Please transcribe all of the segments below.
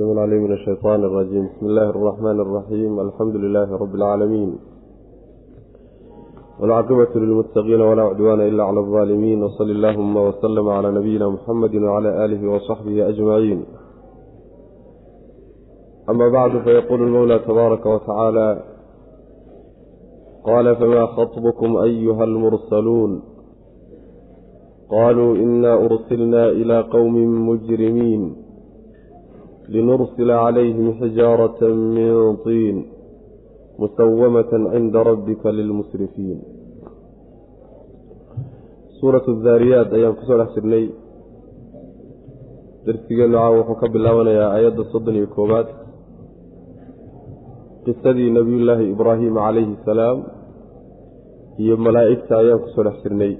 السميع العليم من الشيطان الرجيم بسم الله الرحمن الرحيم الحمد لله رب العالمين والعاقبة للمتقين ولا عدوان إلا على الظالمين وصل اللهم وسلم على نبينا محمد وعلى آله وصحبه أجمعين أما بعد فيقول المولى تبارك وتعالى قال فما خطبكم أيها المرسلون قالوا إنا أرسلنا إلى قوم مجرمين linursila calayhim xijaarata min tiin musawamata cinda rabbika lilmusrifiin suuratu daariyaat ayaan ku soo dhex jirnay darsigeennu caawa wuxuu ka bilaabanayaa aayadda soddon iyo koowaad qisadii nebiyullaahi ibraahim calayhi salaam iyo malaa'igta ayaan ku soo dhex jirnay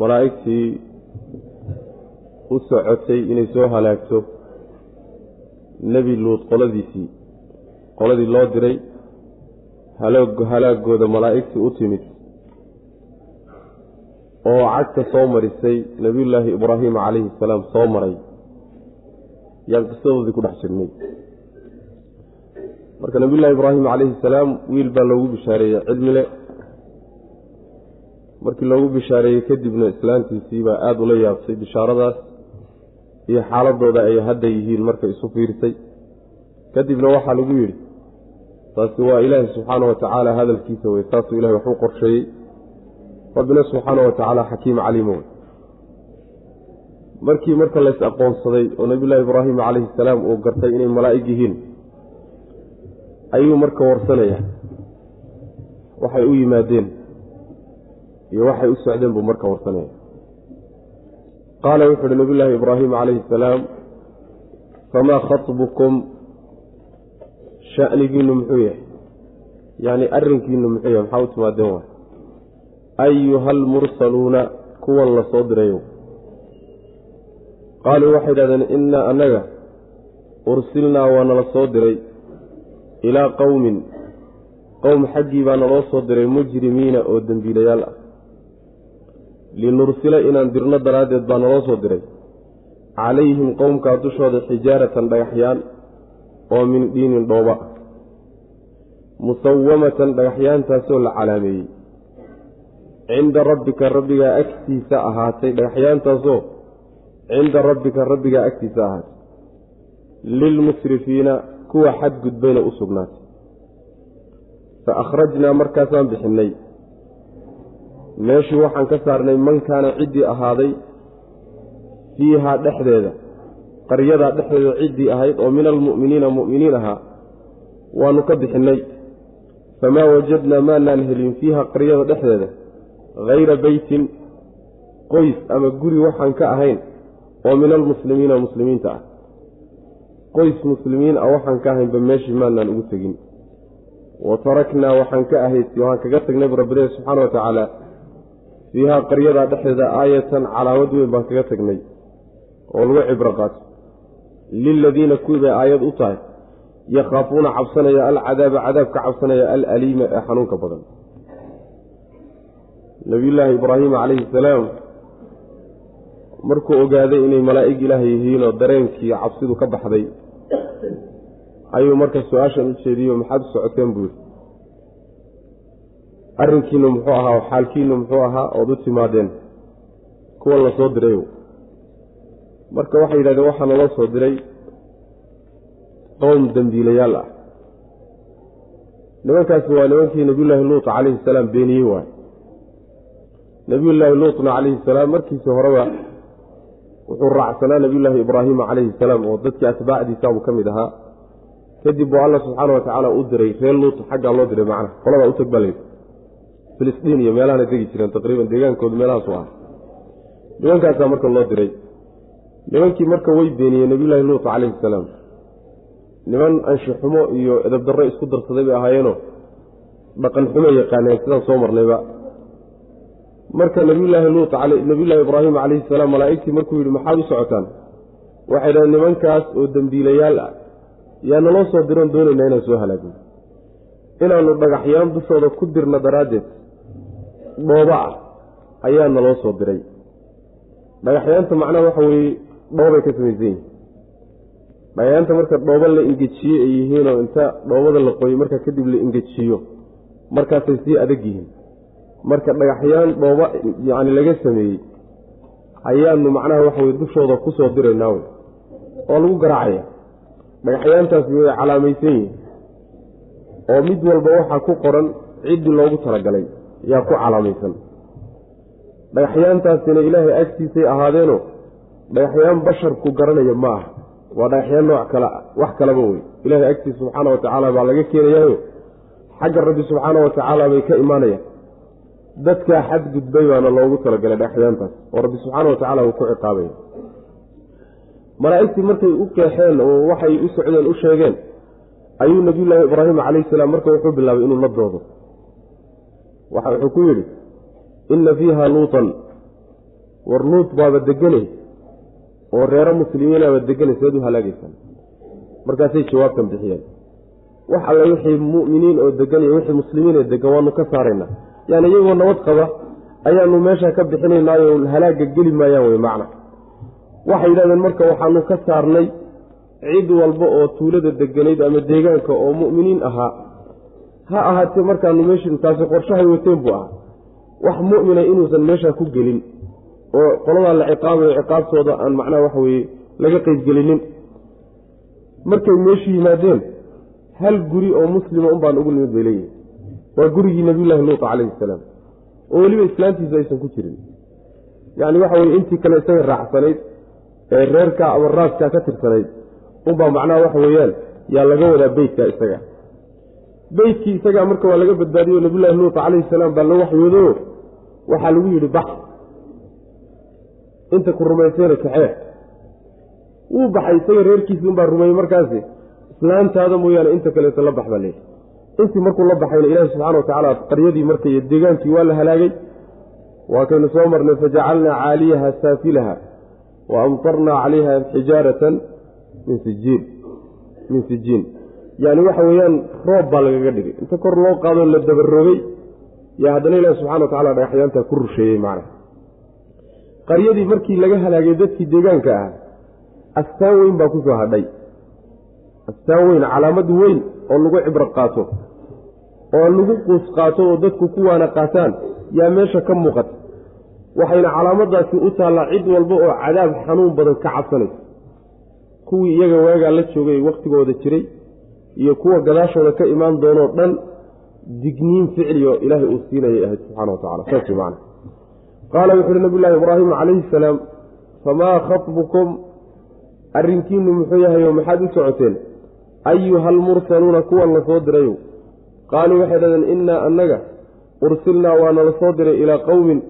malaa'igtii u socotay inay soo halaagto nebi luud qoladiisii qoladii loo diray halaagooda malaa'igtii u timid oo cagta soo marisay nebiyullaahi ibraahim calayhi salaam soo maray yaan qisadoodii ku dhex jirnay. Marka nabiyullahi ibraahim calayhi salaam wiil baa loogu bishaareeyey cilmile markii loogu bishaareeyey kadibna islaantiisii baa aada ula yaabtay bishaaradaas iyo xaaladooda ay hadda yihiin markay isu fiirsay. Kadibna waxaa lagu yidhi taasi waa ilaahi subxaana wa tacaala hadalkiisa wey saasuu ilahay waxu qorsheeyey. Rabbina subxaana wa tacaala xakiim caliimo wey markii marka lays aqoonsaday oo nabiyullahi ibraahim calayhi salaam uu gartay inay malaa'ig yihiin ayuu marka warsanaya waxay u yimaadeen iyo waxay u socdeen buu marka warsanaya qaala wuxu uhi nabiy llaahi ibraahim calayhi salaam famaa khatbukum shanigiinu muxuu yahay yacni arrinkiinu muxuu yahay maxaa u timaadeen waay ayuha almursaluuna kuwan la soo dirayo qaaluu waxay idhahdeen innaa annaga ursilnaa waa nala soo diray ilaa qowmin qowm xaggii baa naloo soo diray mujrimiina oo dembiilayaal ah linursila inaan dirno daraaddeed baa naloo soo diray. calayhim qowmkaa dushooda xijaaratan dhagaxyaan oo min dhiinin dhooba. ah musawamatan dhagaxyaantaasoo la calaameeyey. cinda rabbika rabbigaa agtiisa ahaatay dhagaxyaantaasoo cinda rabbika rabbigaa agtiisa ahaatay. lilmusrifiina kuwa xadgudbayna u sugnaatay. fa akhrajnaa markaasaan bixinnay meeshii waxaan ka saarnay man kaana ciddii ahaaday fiihaa dhexdeeda. Qaryadaa dhexdeeda ciddii ahayd oo min almu'miniina mu'miniin ahaa waannu ka bixinnay famaa wajadnaa maanaan helin fiiha qaryada dhexdeeda hayra beytin qoys ama guri waxaan ka ahayn oo min almuslimiina muslimiinta ah. Qoys muslimiin ah waxaan ka ahaynba meeshii maanaan ugu tegin. Wa taraknaa waxaan ka ahayd waxaan kaga tagnay bu rabbilahi subxaana wa tacaala fiihaa qaryadaa dhexdeeda aayatan calaamad weyn baan kaga tagnay oo lagu cibro qaato liladiina kuwii bay aayad u tahay yakhaafuuna cabsanaya alcadaaba cadaab ka cabsanaya alaliima ee xanuunka badan. Nabiyullaahi ibraahima calayhi salaam markuu ogaaday inay malaa'ig ilaah yihiin oo dareenkii cabsidu ka baxday ayuu marka su'aashan u jeediyo maxaad u socoteen buu yidhi arrinkiinu muxuu ahaa xaalkiinu muxuu ahaa ood u timaadeen kuwa la soo diray. Marka waxay yidhahdeen waxaa naloo soo diray qowm dembiilayaal ah. Nimankaasi waa nimankii nebiyullaahi luut calayhi salaam beeniyey waay nebiyullaahi luutna calayhi salaam markiisii horeba wuxuu raacsanaa nebiyullaahi ibraahima calayhi salaam oo dadkii atbaacdiisaabuu ka mid ahaa. Kadib buu alla subxaana wa tacaala u diray reer luut xaggaa loo diray macnaha. Qoladaa u tag baa layidhi filistiin iyo meelahana degi jireen taqriiban deegaankoodu meelahaasu ah nimankaasaa marka loo diray. Nimankii marka way beeniyeen nebiyullaahi luut calayhi salaam. Niman anshixumo iyo edabdarro isku darsaday bay ahaayeenoo dhaqan xumo yaqaaneen sidaan soo marnayba. Marka nabiyullaahi luut nabiyullaahi ibraahim calayhi salaam malaa'igtii markuu yidhi maxaad u socotaan? Waxay dhahen nimankaas oo dembiilayaal ah yaa naloo soo diroon doonaynaa inaan soo halaagno inaannu dhagaxyaan dushooda ku dirno daraaddeed dhooba ah ayaa naloo soo diray. Dhagaxyaanta macnaha waxa weeye dhoobay ka samaysan yihiin dhagaxyaanta marka dhooba la ingejiye ay yihiinoo inta dhoobada la qoyo markaa kadib la ingejiyo markaasay sii adag yihiin. Marka dhagaxyaan dhooba yacni laga sameeyey ayaanu macnaha waxa weye dushooda ku soo diraynaa wey oo lagu garaacaya. Dhagaxyaantaasi way calaamaysan yihiin oo mid walba waxaa ku qoran ciddii loogu talagalay yaa ku calaamaysan dhagaxyaantaasina ilaahay agtiisay ahaadeenoo dhagaxyaan basharku garanaya ma aha waa dhagaxyaan nooc kale wax kalaba wey. Ilaahay agtiisa subxaana wa tacaala baa laga keenayaayo. Xagga rabbi subxaana wa tacaala bay ka imaanayaan. Dadkaa xadgudbay baana loogu talagalay dhagaxyaantaas oo rabbi subxaana wa tacala uu ku ciqaabaya malaa'igtii markay u keexeen oo waxay u socdeen u sheegeen ayuu nabiyullaahi ibraahim calayhi salaam marka wuxuu bilaabay inuu la doodo wuxuu ku yidhi inna fiiha luutan. War luut baaba deganay oo reero muslimiinaaba deganay seed u halaagaysaan markaasay jawaabtan bixiyeen. Wax alle wixii mu'miniin oo degan iyo wixii muslimiin ee degan waanu ka saaraynaa yani iyagoo nabad qaba ayaanu meesha ka bixinaynaayo halaaga geli maayaan wey macna. Waxay yidhahdeen marka waxaanu ka saarnay cid walba oo tuulada deganayd ama deegaanka oo mu'miniin ahaa ha ahaatee markaanu meeshin taasi qorshahay wateen buu ahaa. Wax mu'mina inuusan meeshaa ku gelin oo qoladaa la ciqaabayo ciqaabtooda aan macnaha waxa weeye laga qeybgelinin markay meeshu yimaadeen hal guri oo muslima unbaan ugu nimid bay leeyihiin waa gurigii nabiyullaahi luuta calayhi salaam. Oo weliba islaantiisa aysan ku jirin. Yacni waxa weye intii kale isaga raacsanayd ee reerkaa ama raaskaa ka tirsanayd unbaa macnaha waxa weeyaan yaa laga wadaa beytka isaga beytkii isagaa marka waa laga badbaadiyo nabiyullahi luuta calayhi salaam baa la waxyoodo waxaa lagu yidhi bax. Inta ku rumaysayna kaxee. Wuu baxay isaga reerkiisii unbaa rumeeyey markaasi. Islaantaada mooyaane inta kaleeto la bax baa leeyahy intii markuu la baxayna ilaahi subxana wa tacaala qaryadii markay deegaankii waa la halaagay. Waa kaynu soo marnay fajacalnaa caaliyaha saafilaha wa amtarnaa calayha xijaaratan min sijiin min sijiin yacni waxa weeyaan roob baa lagaga dhigay. Inta kor loo qaadoo la dabaroogay yaa haddana ilaahi subxana wa tacala dhagaxyaantaa ku rusheeyey macna qaryadii markii laga halaagay dadkii deegaanka ah astaan weyn baa ku soo hadhay. Astaan weyn calaamad weyn oo lagu cibro qaato oo lagu quus qaato oo dadku ku waana qaataan yaa meesha ka muuqata. Waxayna calaamadaasi u taallaa cid walba oo cadaab xanuun badan ka cabsanaysa. Kuwii iyaga waagaa la joogay wakhtigooda jiray iyo kuwa gadaashooda ka imaan doonoo dhan digniin ficliyo ilaahay uu siinayay ahayd subxana wa tacala saas macana qaala wuxu uhi nabiyullaahi ibraahim calayhi salaam famaa khatbukum? Arrinkiinu muxuu yahay oo maxaad u socoteen? Ayuha almursaluuna kuwan la soo dirayow qaaluu waxay dhahdeen innaa annaga ursilnaa waa nala soo diray ilaa qowmin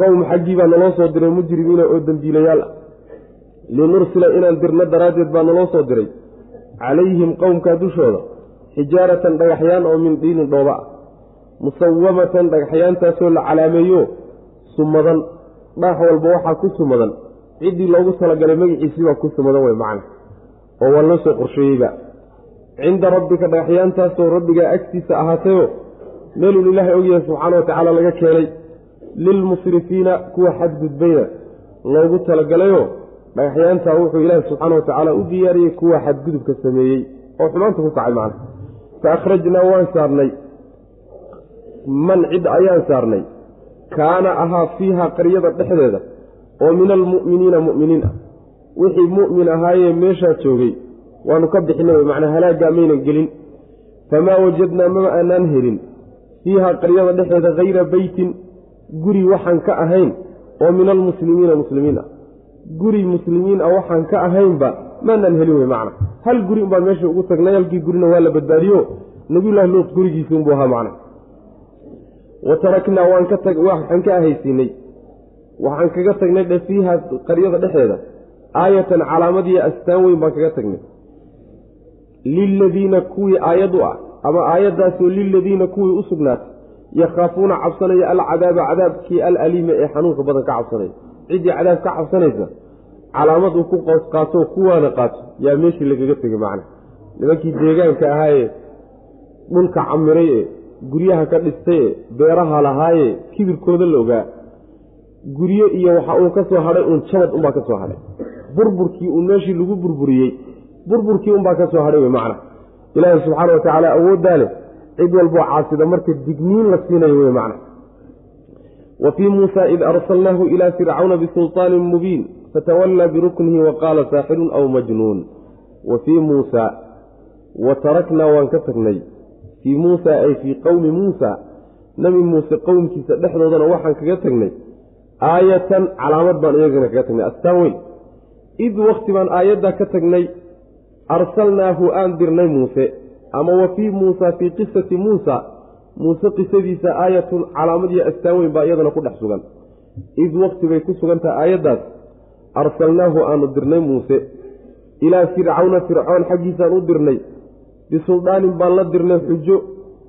qowm xaggii baa naloo soo diray mujrimiina oo dembiilayaal ah. Linursila inaan dirno daraaddeed baa naloo soo diray calayhim qowmkaa dushooda xijaaratan dhagaxyaan oo min diinin dhooba ah musawamatan dhagaxyaantaasoo la calaameeyo sumadan dhaax walba waxaa ku sumadan. Ciddii loogu talagalay magaciisii baa ku sumadan wey macna oo waa loo soo qorsheeyeyba. Cinda rabbika dhagaxyaantaasoo rabbigaa agtiisa ahaatayo meelun ilaahay ogyahay subxaana wa tacaala laga keenay lilmusrifiina kuwa xadgudbayna loogu talagalayoo dhagaxyaantaa wuxuu ilaahi subxaana wa tacaala u diyaariyey kuwa xadgudubka sameeyey oo xumaanta ku kacay macna fa akhrajnaa waan saarnay. Man cid ayaan saarnay. Kaana ahaa fiiha qaryada dhexdeeda. Oo min almu'miniina mu'miniin. Ah wixii mu'min ahaayee meeshaa joogay. Waanu ka bixinay wey macnaa halaaggaa maynan gelin. Famaa wajadnaa maba aanaan helin. Fiiha qaryada dhexeeda hayra beytin guri waxaan ka ahayn. Oo min almuslimiina muslimiin ah guri muslimiin ah waxaan ka ahaynba maanaan helin wey macna. Hal guri unbaan meesha ugu tagnay halkii gurina waa la badbaadiyo. Nabiyullahi luut gurigiisi unbuu ahaa macna. Wa taraknaa waan ka tag waxaan ka ahaysiinay. Waxaan kaga tagnay dhe fiiha qaryada dhexeeda aayatan calaamadiiyo astaan weyn baan kaga tagnay. Liladiina kuwii aayad u ah ama aayaddaasoo liladiina kuwii u sugnaatay yakhaafuuna cabsanaya alcadaaba cadaabkii alaliima ee xanuunka badan ka cabsanaya ciddii cadaab ka cabsanaysa calaamad uu ku qoos qaatoo kuwaana qaato. Yaa meeshii lagaga tegay macna. Nimankii deegaanka ahaayee dhulka camiray ee guryaha ka dhistay ee beeraha lahaaye kibirkooda la ogaa. Guryo iyo waxa uu ka soo hadhay uun jabad unbaa ka soo hadhay. Burburkii uun meeshii lagu burburiyey burburkii unbaa ka soo hadhay wey macna. Ilaahay subxaana wa tacaala awooddaa leh cid walboo caasida marka digniin la siinayo wey macna wa fii muusa id arsalnaahu ilaa fircawna bisulطaanin mubiin fatawallaa biruknihi wa qaala saaxirun aw majnuun wa fii muusa wa taraknaa waan ka tagnay fii muusa ay fii qowmi muusa nebi muuse qowmkiisa dhexdoodana waxaan kaga tagnay aayatan calaamad baan iyagana kaga tagnay astaan weyn id wakti baan aayaddaa ka tagnay arsalnaahu aan dirnay muuse ama wa fii muusa fii qisati muusa muuse qisadiisa aayatun calaamad iyo astaan weyn baa iyadana ku dhex sugan. Id wakti bay ku sugan tahay aayaddaas. Arsalnaahu aanu dirnay muuse. Ilaa fircawna fircoon xaggiisaan u dirnay. Bisuldaanin baan la dirnay xujo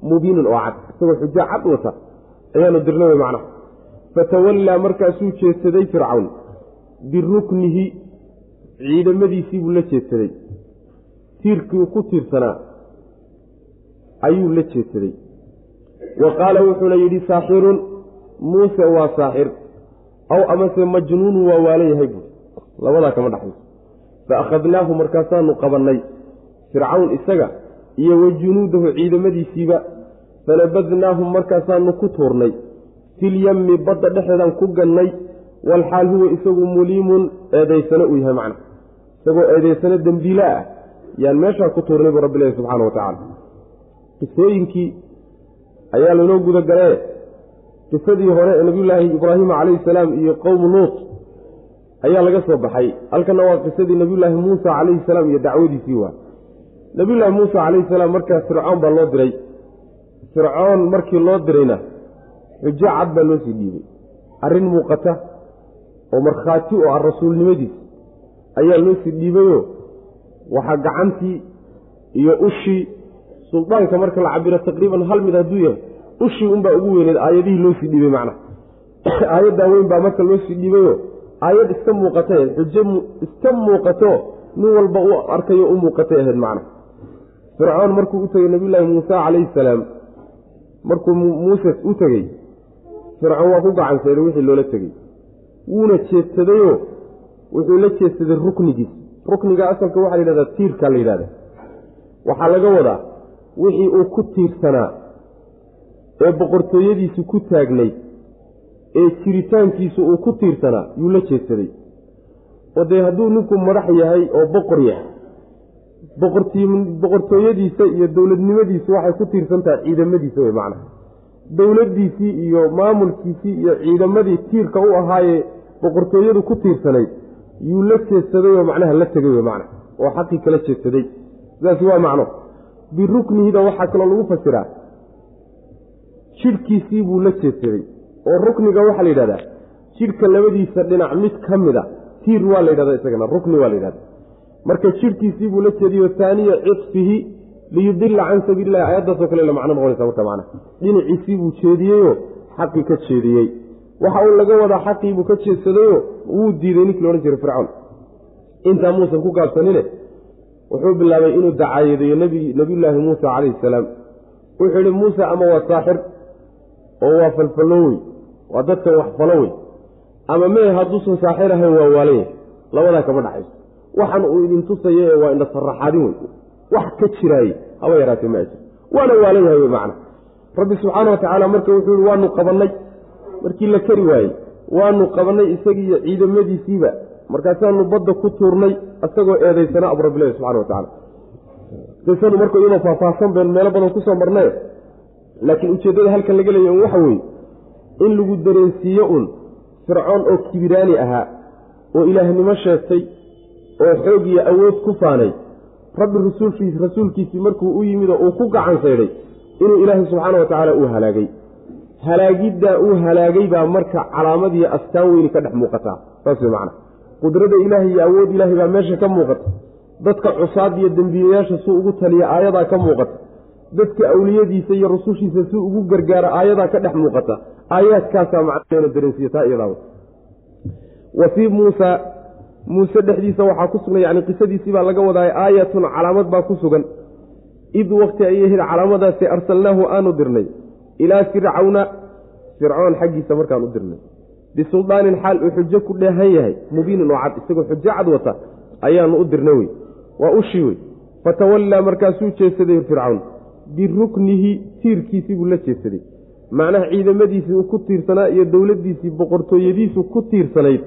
mubiinin oo cad. Isagoo xujo cad wata. Ayaanu dirnay wey macnaha. Fatawallaa markaasuu jeedsaday fircawn. Biruknihi ciidamadiisii buu la jeedsaday. Tiirkii ku tiirsanaa ayuu la jeedsaday wa qaala wuxuuna yidhi saaxirun muuse waa saaxir. Aw amase majnuunu waa waalan yahay buui labadaa kama dhaxayso fa akhadnaahu markaasaanu qabannay. Fircawn isaga iyo wa junuudahu ciidamadiisiiba fanabadnaahum markaasaanu ku tuurnay. Filyammi badda dhexeedaan ku gannay. Walxaal huwa isagu muliimun eedaysano uu yahay macna. Isagoo eedaysano dembiila ah. Yaan meeshaa ku tuurnay buu rabbilahi subxaana wa tacaala. Qisooyinkii ayaa laynoo gudagalee qisadii hore ee nabiyulaahi ibraahima calayhi salaam iyo qowmu luut ayaa laga soo baxay. Halkanna waa qisadii nabiyulaahi muusa calayhi salaam iyo dacwadiisii waa. Nabiyulaahi muusa calayhi salaam markaa fircoon baa loo diray. Fircoon markii loo dirayna xujo cad baa loo sii dhiibay. Arrin muuqata oo markhaati oo ah rasuulnimadiis ayaa loo sii dhiibayoo waxaa gacantii iyo ushii suldaanka marka la cabiro taqriiban hal mid hadduu yahay ushii unbaa ugu weyneed aayadihii loo sii dhiibay macna. Aayaddaa weyn baa marka loo sii dhiibayoo aayad iska muuqatay xujo iska muuqato nin walba u arkayo u muuqatay ahayd macna. Fircoon markuu u tegey nabiyulaahi muuse calayhi salaam markuu muuse u tegey fircoon waa ku gacanseeday wixii loola tegey wuuna jeedsadayoo wuxuu la jeedsaday ruknigiis. Rukniga asalka waxaa la yidhahdaa tiirkaa la yidhahda waxaa laga wadaa wixii uu ku tiirsanaa ee boqortooyadiisu ku taagnayd ee jiritaankiisu uu ku tiirsanaa yuu la jeedsaday oo dee hadduu ninku madax yahay oo boqor yahay boqortooyadiisa iyo dowladnimadiisu waxay ku tiirsan tahay ciidamadiisa wey macnaha. Dowladdiisii iyo maamulkiisii iyo ciidamadii tiirka u ahaayee boqortooyadu ku tiirsanayd yuu la jeedsaday oo macnaha la tegay wey macna oo xaqii kala jeedsaday sidaasi waa macno biruknihida waxaa kaloo lagu fasiraa. Jidhkiisii buu la jeedsaday oo rukniga waxaa la yidhahdaa jidhka labadiisa dhinac mid ka mid a tiir waa la yidhahda isagana rukni waa la yidhahda marka jidhkiisii buu la jeediyo haaniya cifihi liyudila can sabiililahi aayaddaasoo kale la macno noqonaysa marka macna. Dhinaciisii buu jeediyeyoo xaqii ka jeediyey. Waxa uu laga wadaa xaqiibuu ka jeedsadayoo wuu diiday ninkii loodhan jiray fircoon intaa muusan ku gaabsanine wuxuu bilaabay inuu dacaayadeeyo nabiyulaahi muusa calayhi salaam. Wuxuu yidhi muuse ama waa saaxir? Oo waa falfallowey waa dadkan wax falowey ama mee hadduusan saaxir ahayn waa waalan yahay labadaa kama dhaxayso. Waxan uu idin tusaya waa indha sarraxaadin wey wax ka jiraaye haba yaraatee ma ajir. Waana waalan yahay wey macna. Rabbi subxaana wa tacaala marka wuxuu yihi waanu qabannay. Markii la kari waayey waanu qabannay isagiiyo ciidamadiisiiba markaasaanu badda ku tuurnay isagoo eedaysana abu rabbilahi subxana wa tacala qisadu marka iyadoo faahfaahsan been meelo badan ku soo marnaye laakiin ujeeddada halkan laga leeya un waxa weeye in lagu dareensiiyo un fircoon oo kibiraani ahaa oo ilaahnimo sheegtay oo xoog iyo awood ku faanay rabbi rasuulkiis rasuulkiisii markuu u yimid oo uu ku gacan saydhay inuu ilaahay subxaana wa tacaala uu halaagay. Halaagiddaa uu halaagay baa marka calaamad iyo astaan weyni ka dhex muuqataa saas wey macana qudrada ilaahay iyo awood ilaahay baa meesha ka muuqata. Dadka cusaad iyo dembiilayaasha suu ugu taliya aayadaa ka muuqata. Dadka awliyadiisa iyo rusushiisa si ugu gargaara aayadaa ka dhex muuqata. Aayaadkaasaa macnaheena dareensiya taa iyadaa wa fii muusa muuse dhexdiisa waxaa ku sugan yani qisadiisii baa laga wadaaya aayatun calaamad baa ku sugan. Id wakti ayay ahayd calaamadaasi arsalnaahu aanu dirnay. Ilaa fircawna fircoon xaggiisa markaan u dirnay bisuldaanin xaal uu xujo ku dheehan yahay mubiinin oo cad isagoo xujo cad wata ayaanu u dirna wey. Waa ushii wey. Fatawallaa markaasuu jeesaday fircawn. Biruknihi tiirkiisii buu la jeesaday. Macnaha ciidamadiisii uu ku tiirsanaa iyo dowladdiisii boqortooyadiisu ku tiirsanayd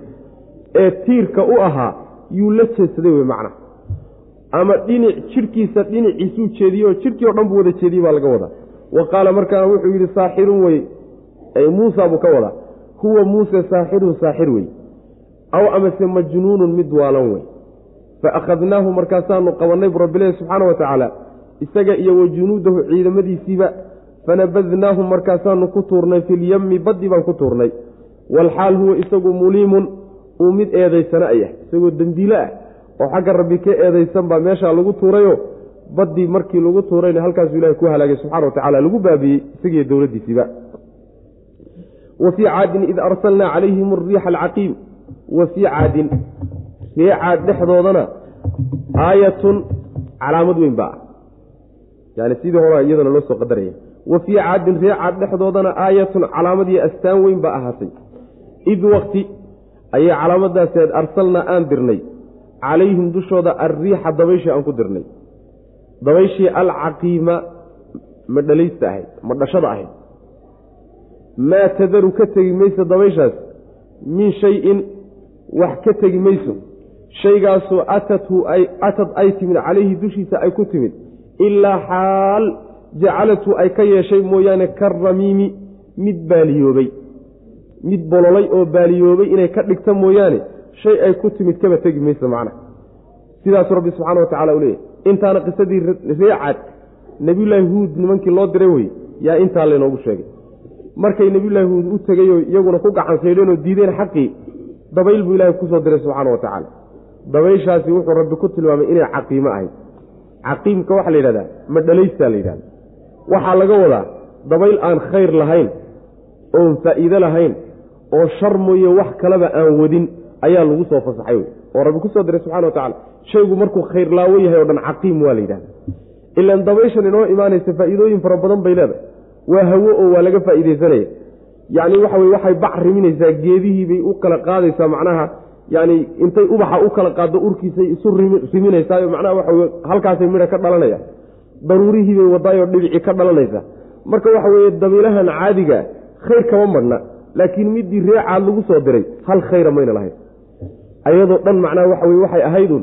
ee tiirka u ahaa yuu la jeesaday wey macnaha ama dhinic jidhkiisa dhinaciisuu jeediyey oo jidhkii o dhan buu wada jeediyey baa laga wadaa. Wa qaala markaa wuxuu yidhi saaxirun wey. Muusa buu ka wadaa huwa muuse saaxirun saaxir wey aw amase majnuunun mid waalan wey. Fa akhadnaahu markaasaanu qabannay bu rabbilahi subxaana wa tacaala isaga iyo wa junuudahu ciidamadiisiiba fanabadnaahu markaasaanu ku tuurnay filyemmi baddi baan ku tuurnay. Walxaal huwa isagu muliimun uu mid eedaysana ayah isagoo dembiile ah oo xagga rabbi ka eedaysan baa meeshaa lagu tuurayo baddii markii lagu tuurayna halkaasuu ilahay ku halaagay subxana wa tacala lagu baabiyey isagiiyo dowladdiisiiba wa fii caadin id arsalnaa calayhim ariixa alcaqiim wa fii caadin ree caad dhexdoodana aayatun calaamad weyn baa. Ah yani sidii hore iyadana loo soo qadaraya wa fii caadin ree caad dhexdoodana aayatun calaamad iyo astaan weyn baa ahaatay id wakti ayay calaamadaaseed arsalnaa aan dirnay. Calayhim dushooda alriixa dabayshii aan ku dirnay. Dabayshii alcaqiima ma dhalaysta ahayd ma dhashada ahayd maa tadaru ka tegi mayso dabayshaas min shay-in wax ka tegi mayso. Shaygaasoo atathu atad ay timid calayhi dushiisa ay ku timid. Ilaa xaal jacalathu ay ka yeeshay mooyaane karamiimi mid baaliyoobay. Mid bololay oo baaliyoobay inay ka dhigta mooyaane shay ay ku timid kaba tegi mayso macna. Sidaasuu rabbi subxaana wa tacala u leeyahy intaana qisadii reecaad nebiyullaahi huud nimankii loo diray wey yaa intaa laynoogu sheegay markay nebiyullaahi huud u tegeyoo iyaguna ku gacan saydheenoo diideen xaqii dabayl buu ilaahay ku soo diray subxaana wa tacaala. Dabayshaasi wuxuu rabbi ku tilmaamay inay caqiimo ahayd. Caqiimka waxaa la yidhahdaa madhalaystaa la yidhahda waxaa laga wadaa dabayl aan khayr lahayn oon faa'iido lahayn oo shar mooye wax kaleba aan wadin ayaa lagu soo fasaxay wey. Oo rabbi ku soo diray subxana wa tacala shaygu markuu khayr laawo yahay o dhan caqiim waa la yidhahda ilaan dabayshan inoo imaanaysa faa'iidooyin fara badan bay leedahay waa hawo oo waa laga faa'iidaysanaya yacni waxa weye waxay bac riminaysaa geedihiibay u kala qaadaysaa macnaha yani intay ubaxa u kala qaaddo urkiisay isu riminaysaayo macnaha waxa weye halkaasay midha ka dhalanaya. Daruurihiibay wadaayoo dhibicii ka dhalanaysa marka waxa weeye dabiilahan caadiga khayr kama madhna laakiin midii reecaad lagu soo diray hal khayra mayna lahayn. Ayadoo dhan macnaha waxa weye waxay ahaydun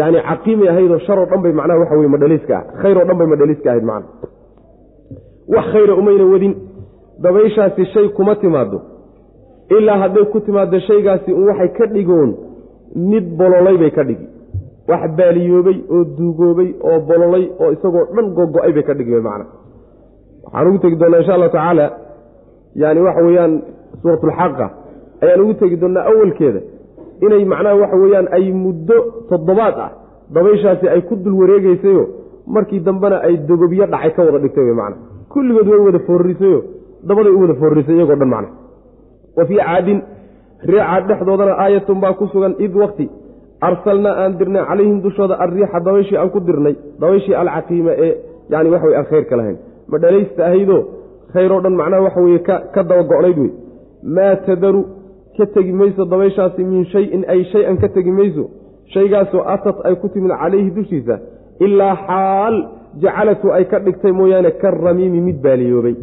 yani caqiimay ahaydoo sharoo dhan bay macnaha waxa weye madhaliiska ah khayroo dhan bay madhaliiska ahayd macna wax khayra umayna wadin. Dabayshaasi shay kuma timaado ilaa hadday ku timaado shaygaasi un waxay ka dhigoon mid bololay bay ka dhigi. Wax baaliyoobay oo duugoobay oo bololay oo isagoo dhan gogo-ay bay ka dhigi macna. Waxaan ugu tegi doonaa insha allahu tacaala yani waxa weeyaan suuratulxaqa ayaan ugu tegi doonaa awalkeeda inay macnaha waxa weeyaan ay muddo toddobaad ah dabayshaasi ay ku dul wareegeysayo markii dambena ay dogobyo dhacay ka wada dhigtay macna kulligood way wada foorrisayo dabaday u wada foorrisay iyagoo dhan macna wa fii caadin ree caad dhexdoodana aayatun baa ku sugan id wakti arsalnaa aan dirnay calayhim dushooda alriixa dabayshii aan ku dirnay dabayshii alcaqiima ee yani waxa wey aan khayrka lahayn. Ma dhalaysta ahaydoo khayroo dhan macnaha waxa weye ka daba go-nayd wey maa tadaru ka tegi mayso dabayshaasi min shayin ay shay-an ka tegi mayso shaygaasoo atat ay ku timid calayhi dushiisa ilaa xaal jacalatu ay ka dhigtay mooyaane karamiimi mid baaliyoobay.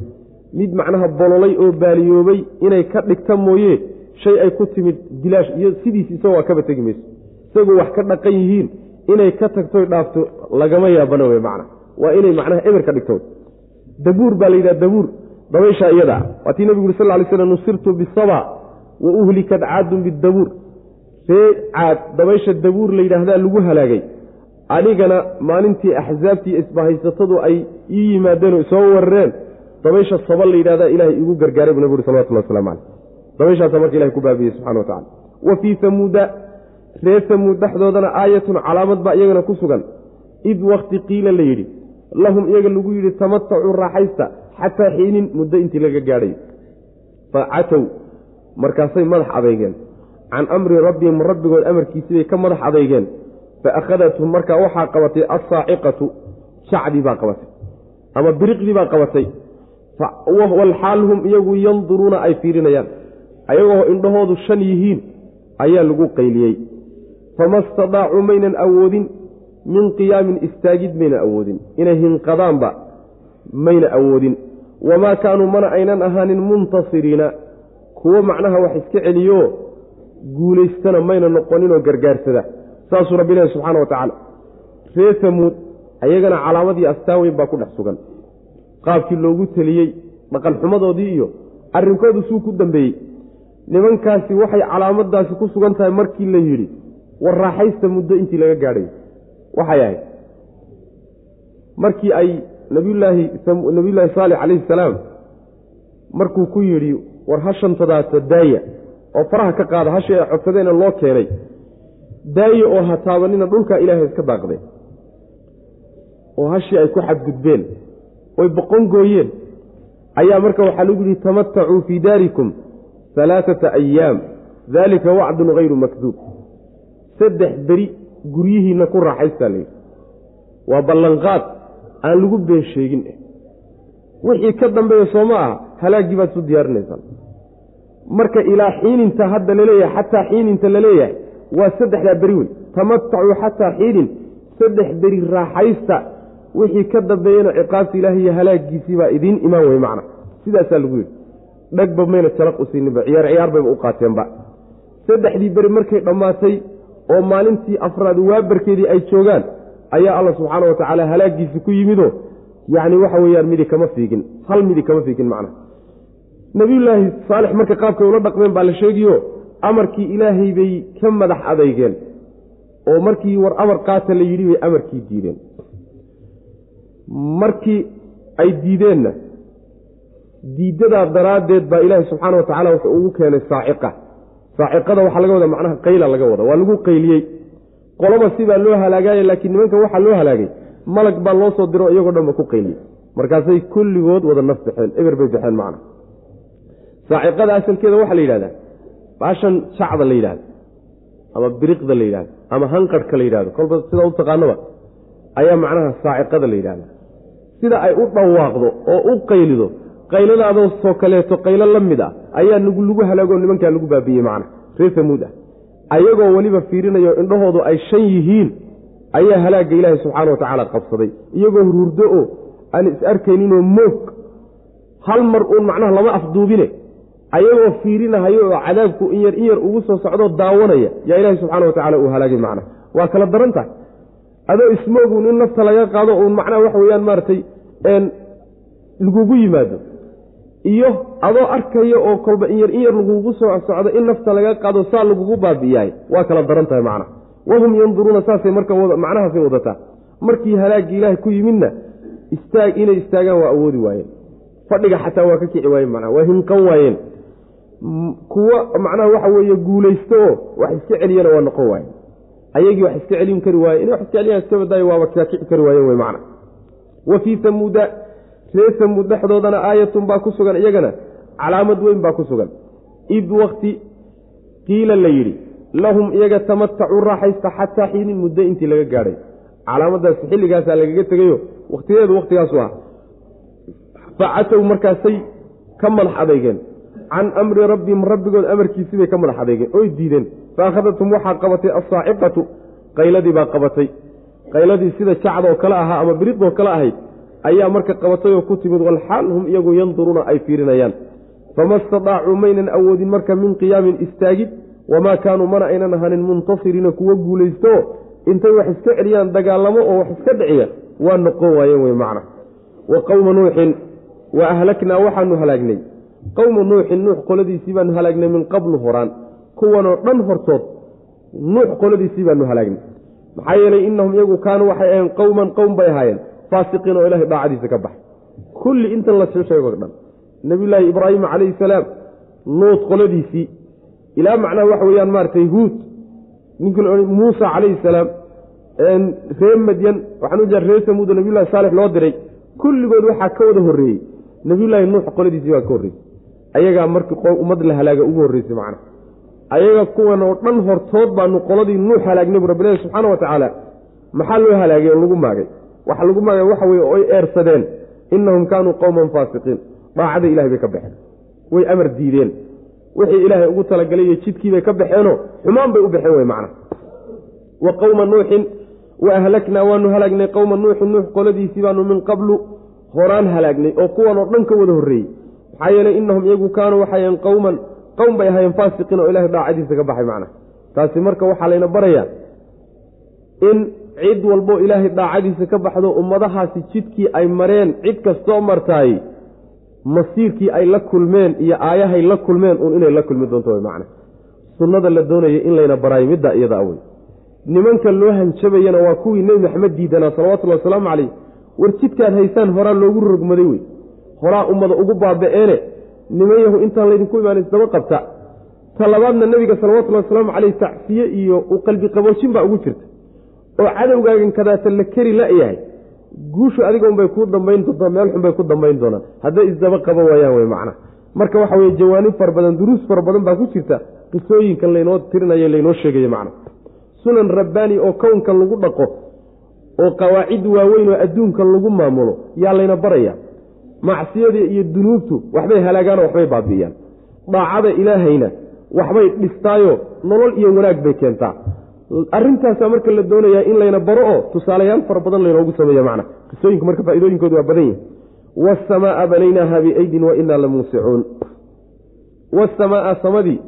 Mid macnaha bololay oo baaliyoobay inay ka dhigta mooye shay ay ku timid bilaash iyo sidiis isagoo waa kaba tegi mayso. Isagoo wax ka dhaqan yihiin inay ka tagtoy dhaafto lagama yaabana wey macna. Waa inay macnaha eber ka dhigto. Dabuur baa la yidhaha dabuur. Dabayshaa iyada waa tii nebigu uri sal ly slam nusirtu bisaba wa uhlikat caadun bidabuur ree caad dabaysha dabuur la yidhaahdaa lagu halaagay anigana maalintii axsaabtii isbahaysatadu ay ii yimaadeen oo isoo warareen dabaysha saba la yidhahdaa ilahay igu gargaaray buu nabig uri salawatullah waslamu caleyh. Dabayshaasa marka ilahay ku baabiyey subxana wa tacala wa fii samuuda reer samuud dhexdoodana aayatun calaamad baa iyagana ku sugan. Id wakti qiila la yidhi lahum iyaga lagu yidhi tamatacuu raaxaysta xataa xiinin muddo intii laga gaadhayo fa catow markaasay madax adeygeen can amri rabbihim rabbigood amarkiisibay ka madax adeygeen fa akhadathum markaa waxaa qabatay assaaciqatu shacdii baa qabatay ama biriqdii baa qabatay walxaal hum iyagu yanduruuna ay fiirinayaan ayagoo indhahoodu shan yihiin ayaa lagu qayliyey fama stadaacuu maynan awoodin min qiyaamin istaagid maynan awoodin inay hinqadaanba mayna awoodin wamaa kaanuu mana aynan ahaanin muntasiriina kuwo macnaha wax iska celiyo guulaystana mayna noqoninoo gargaarsada saasuu rabbi ilahi subxaana wa tacaala ree tamuud ayagana calaamadii astaan weyn baa ku dhex sugan. qaabkii loogu teliyey dhaqanxumadoodii iyo arrinkoodu suu ku dambeeyey. nimankaasi waxay calaamadaasi ku sugan tahay markii la yidhi war raaxaysta muddo intii laga gaadhayo waxay ahayd markii ay nabiyulaahi nabiyullaahi saalix calayhi salaam markuu ku yidhi war hashantadaasa daaya oo faraha ka qaada hashii ay codsadeena loo keenay daaya oo ha taabanina dhulkaa ilaahay iska daaqdeen oo hashii ay ku xadgudbeen. Oy boqon gooyeen. Ayaa marka waxaa lagu yihi tamatacuu fii daarikum alaaata ayaam daalika wacdun hayru makduub. Saddex beri guryihiinna ku raaxaystaa layidhi waa ballanqaad aan lagu been sheegin. Wixii ka dambeeya soo ma aha halaaggii baad isu diyaarinaysaa marka ilaa xiininta hadda la leeyahay xataa xiininta la leeyahay waa saddexdaa beri wey tamatacuu xataa xiinin saddex beri raaxaysta. Wixii ka dambeeyena ciqaabta ilaahi iyo halaagiisii baa idiin imaan wey macna. Sidaasaa lagu yidhi. Dhagba mayna jalaq u siininba ciyaar ciyaar bayba u qaateenba saddexdii beri markay dhammaatay oo maalintii afraad waabarkeedii ay joogaan ayaa alla subxaana wa tacaala halaagiisi ku yimidoo yacni waxa weeyaan midi kama fiigin. Hal midi kama fiigin macnaha nebiyullaahi saalix marka qaabkay ula dhaqmeen baa la sheegiyo amarkii ilaahay bay ka madax adeygeen oo markii war amar qaata la yidhi bay amarkii diideen. Markii ay diideenna diidadaa daraaddeed baa ilaahi subxaana wa tacaala wuxuu ugu keenay saaciqa. Saaciqada waxaa laga wada macnaha qayla laga wada waa lagu qayliyey. Qoloba sibaa loo halaagaaya laakiin nimanka waxaa loo halaagay malag baa loo soo diro iyagoo dhan ba ku qayliyey. Markaasay kulligood wada naf baxeen eber bay baxeen macna. Saaciqada asalkeeda waxaa la yidhahdaa baashan jacda la yidhahdo ama biriqda la yidhahdo ama hanqarhka la yidhahdo kolba sidaa u taqaanaba ayaa macnaha saaciqada la yidhahda sida ay u dhawaaqdo oo u qaylido qayladaadoo soo kaleeto qaylo la mid ah ayaa lagu halaagoo nimankaa lagu baabiiyey macna reer samuud ah. Ayagoo weliba fiirinayo indhahoodu ay shan yihiin ayaa halaagga ilaahi subxaana wa tacaala qabsaday. Iyagoo hurdo oo aan is arkayninoo moog hal mar uun macnaha lama afduubine ayagoo fiirinahayo oo cadaabku in yar in yar ugu soo socdoo daawanaya yaa ilaahi subxaana wa tacala uu halaagay macna waa kala daran tahay. Adoo ismooguun in nafta laga qaado uun macnaha waxa weeyaan maaragtay lagugu yimaado. Iyo adoo arkaya oo kolba in yar in yar lagugu soo socdo in nafta laga qaado saa lagugu baabi'iyahay waa kala daran tahay macna wahum yanduruuna saasay marka macnahaasay wadataa. Markii halaaggii ilaahay ku yimidna istaag inay istaagaan waa awoodi waayeen. Fadhiga xataa waa ka kici waayeen macnaha. Waa hinqan waayeen kuwo macnaha waxa weeye guulaysto oo wax iska celiyana waa noqon waaye ayagii wax iska celin kari waaye inay wax iska celiyaan iska badaayo waaba kaa kici kari waayeen wey macna. Wa fii tamuuda ree tamuud dhexdoodana aayatun baa ku sugan iyagana calaamad weyn baa ku sugan. Id wakti qiila la yidhi lahum iyaga tamatacuu raaxaysta xataa xiinin muddo intii laga gaadhay. Calaamadaas xilligaasaa lagaga tegayo wakhtigeedu waktigaasu ah facatow markaasay ka madax adeygeen can amri rabbihim rabbigood amarkiisii bay ka madax adeygeen oy diideen fa akhadathum waxaa qabatay assaaciqatu qayladii baa qabatay qayladii sida jacdoo kale ahaa ama biriqdoo kale ahayd ayaa marka qabatay oo ku timid walxaal hum iyagu yanduruuna ay fiirinayaan fama istadaacuu maynan awoodin marka min qiyaamin istaagid wamaa kaanuu mana aynan ahanin muntasiriina kuwo guulaystooo intay wax iska celiyaan dagaalamo oo wax iska dhiciya waa noqon waayeen wey macna wa qowma nuuxin wa ahlaknaa waxaanu halaagnay qowma nuuxin nuux qoladiisii baanu halaagnay min qablu horaan. Kuwanoo dhan hortood nuux qoladiisii baanu halaagnay. Maxaa yeelay innahum iyagu kaanuu waxay aheen qowman qowm bay ahaayeen. Faasiqiin oo ilahay daacadiisa ka baxay. Kulli intan la soo sheego dhan. Nebiyulaahi ibraahim calayhi salaam nuud qoladiisii. Ilaa macnaha waxa weeyaan maaragtay huud. Ninkii la muusa calayhi salaam ree madyan waxaan u jeeda ree samuudo nabiyullahi saalix loo diray. Kulligood waxaa ka wada horreeyey. Nebiyullaahi nuux qoladiisii baa ka horreysay ayagaa markii ummad la halaaga ugu horreysay macna. Ayaga kuwan oo dhan hortood baanu qoladii nuux halaagnay bu rabbilahi subxaana wa tacaala maxaa loo halaagay oo lagu maagay? Waxa lagu maagay waxa weye oy eersadeen innahum kaanuu qowman faasiqiin. Daacada ilahay bay ka baxeen. Way amar diideen. Wixii ilaahay ugu talagalay iyo jidkiibay ka baxeenoo xumaan bay u baxeen wey macna. Wa qowma nuuxin wa ahlaknaa waanu halaagnay qowma nuuxin nuux qoladiisii baanu min qablu horaan halaagnay oo kuwan oo dhan ka wada horreeyey maxaa yeelay innahum iyagu kaanuu waxaayeen qowman qowm bay ahaayeen faasiqiin oo ilahay daacadiisa ka baxay macna taasi marka waxaa layna barayaa in cid walbo ilaahay daacadiisa ka baxdo ummadahaasi jidkii ay mareen cid kastoo martaay masiirkii ay la kulmeen iyo aayahay la kulmeen uun inay la kulmi doonto macna sunnada la doonaya in layna baraayo middaa iyada awey. Nimanka loo hanjabayana waa kuwii nebi maxamed diidanaa salawatullhi wasalaamu caleyh war jidkaad haysaan horaa loogu rogmaday wey horaa ummada ugu baaba-eene niman yahu intaan laydinku imaan isdaba qabta. Ta labaadna nebiga salawatullhi wasalaamu caleyh tacsiye iyo u qalbi qaboojin baa ugu jirta. Oo cadowgaagan kadaata la keri la-yahay guushu adiga unbay kuu dambayn doontaa meel xun bay ku dambayn doonaan. Hadday isdaba qaban waayaan wey macna. Marka waxa weye jawaanib fara badan duruus fara badan baa ku jirta. Qisooyinkan laynoo tirinayo laynoo sheegayo macna. Sunan rabbaani oo kownkan lagu dhaqo oo qawaacid waaweyn oo adduunkan lagu maamulo yaa layna baraya macsiyada iyo dunuubtu waxbay halaagaan oo waxbay baabi'iyaan daacada ilaahayna waxbay dhistaayo nolol iyo wanaag bay keentaa. Arrintaasaa marka la doonayaa in layna baro oo tusaalayaal fara badan laynoogu sameeya macna. Qisooyinku marka faa'iidooyinkoodu waa badan yihi waasamaaa banaynaaha biaydin wa la muusicuun waasamaaa samadii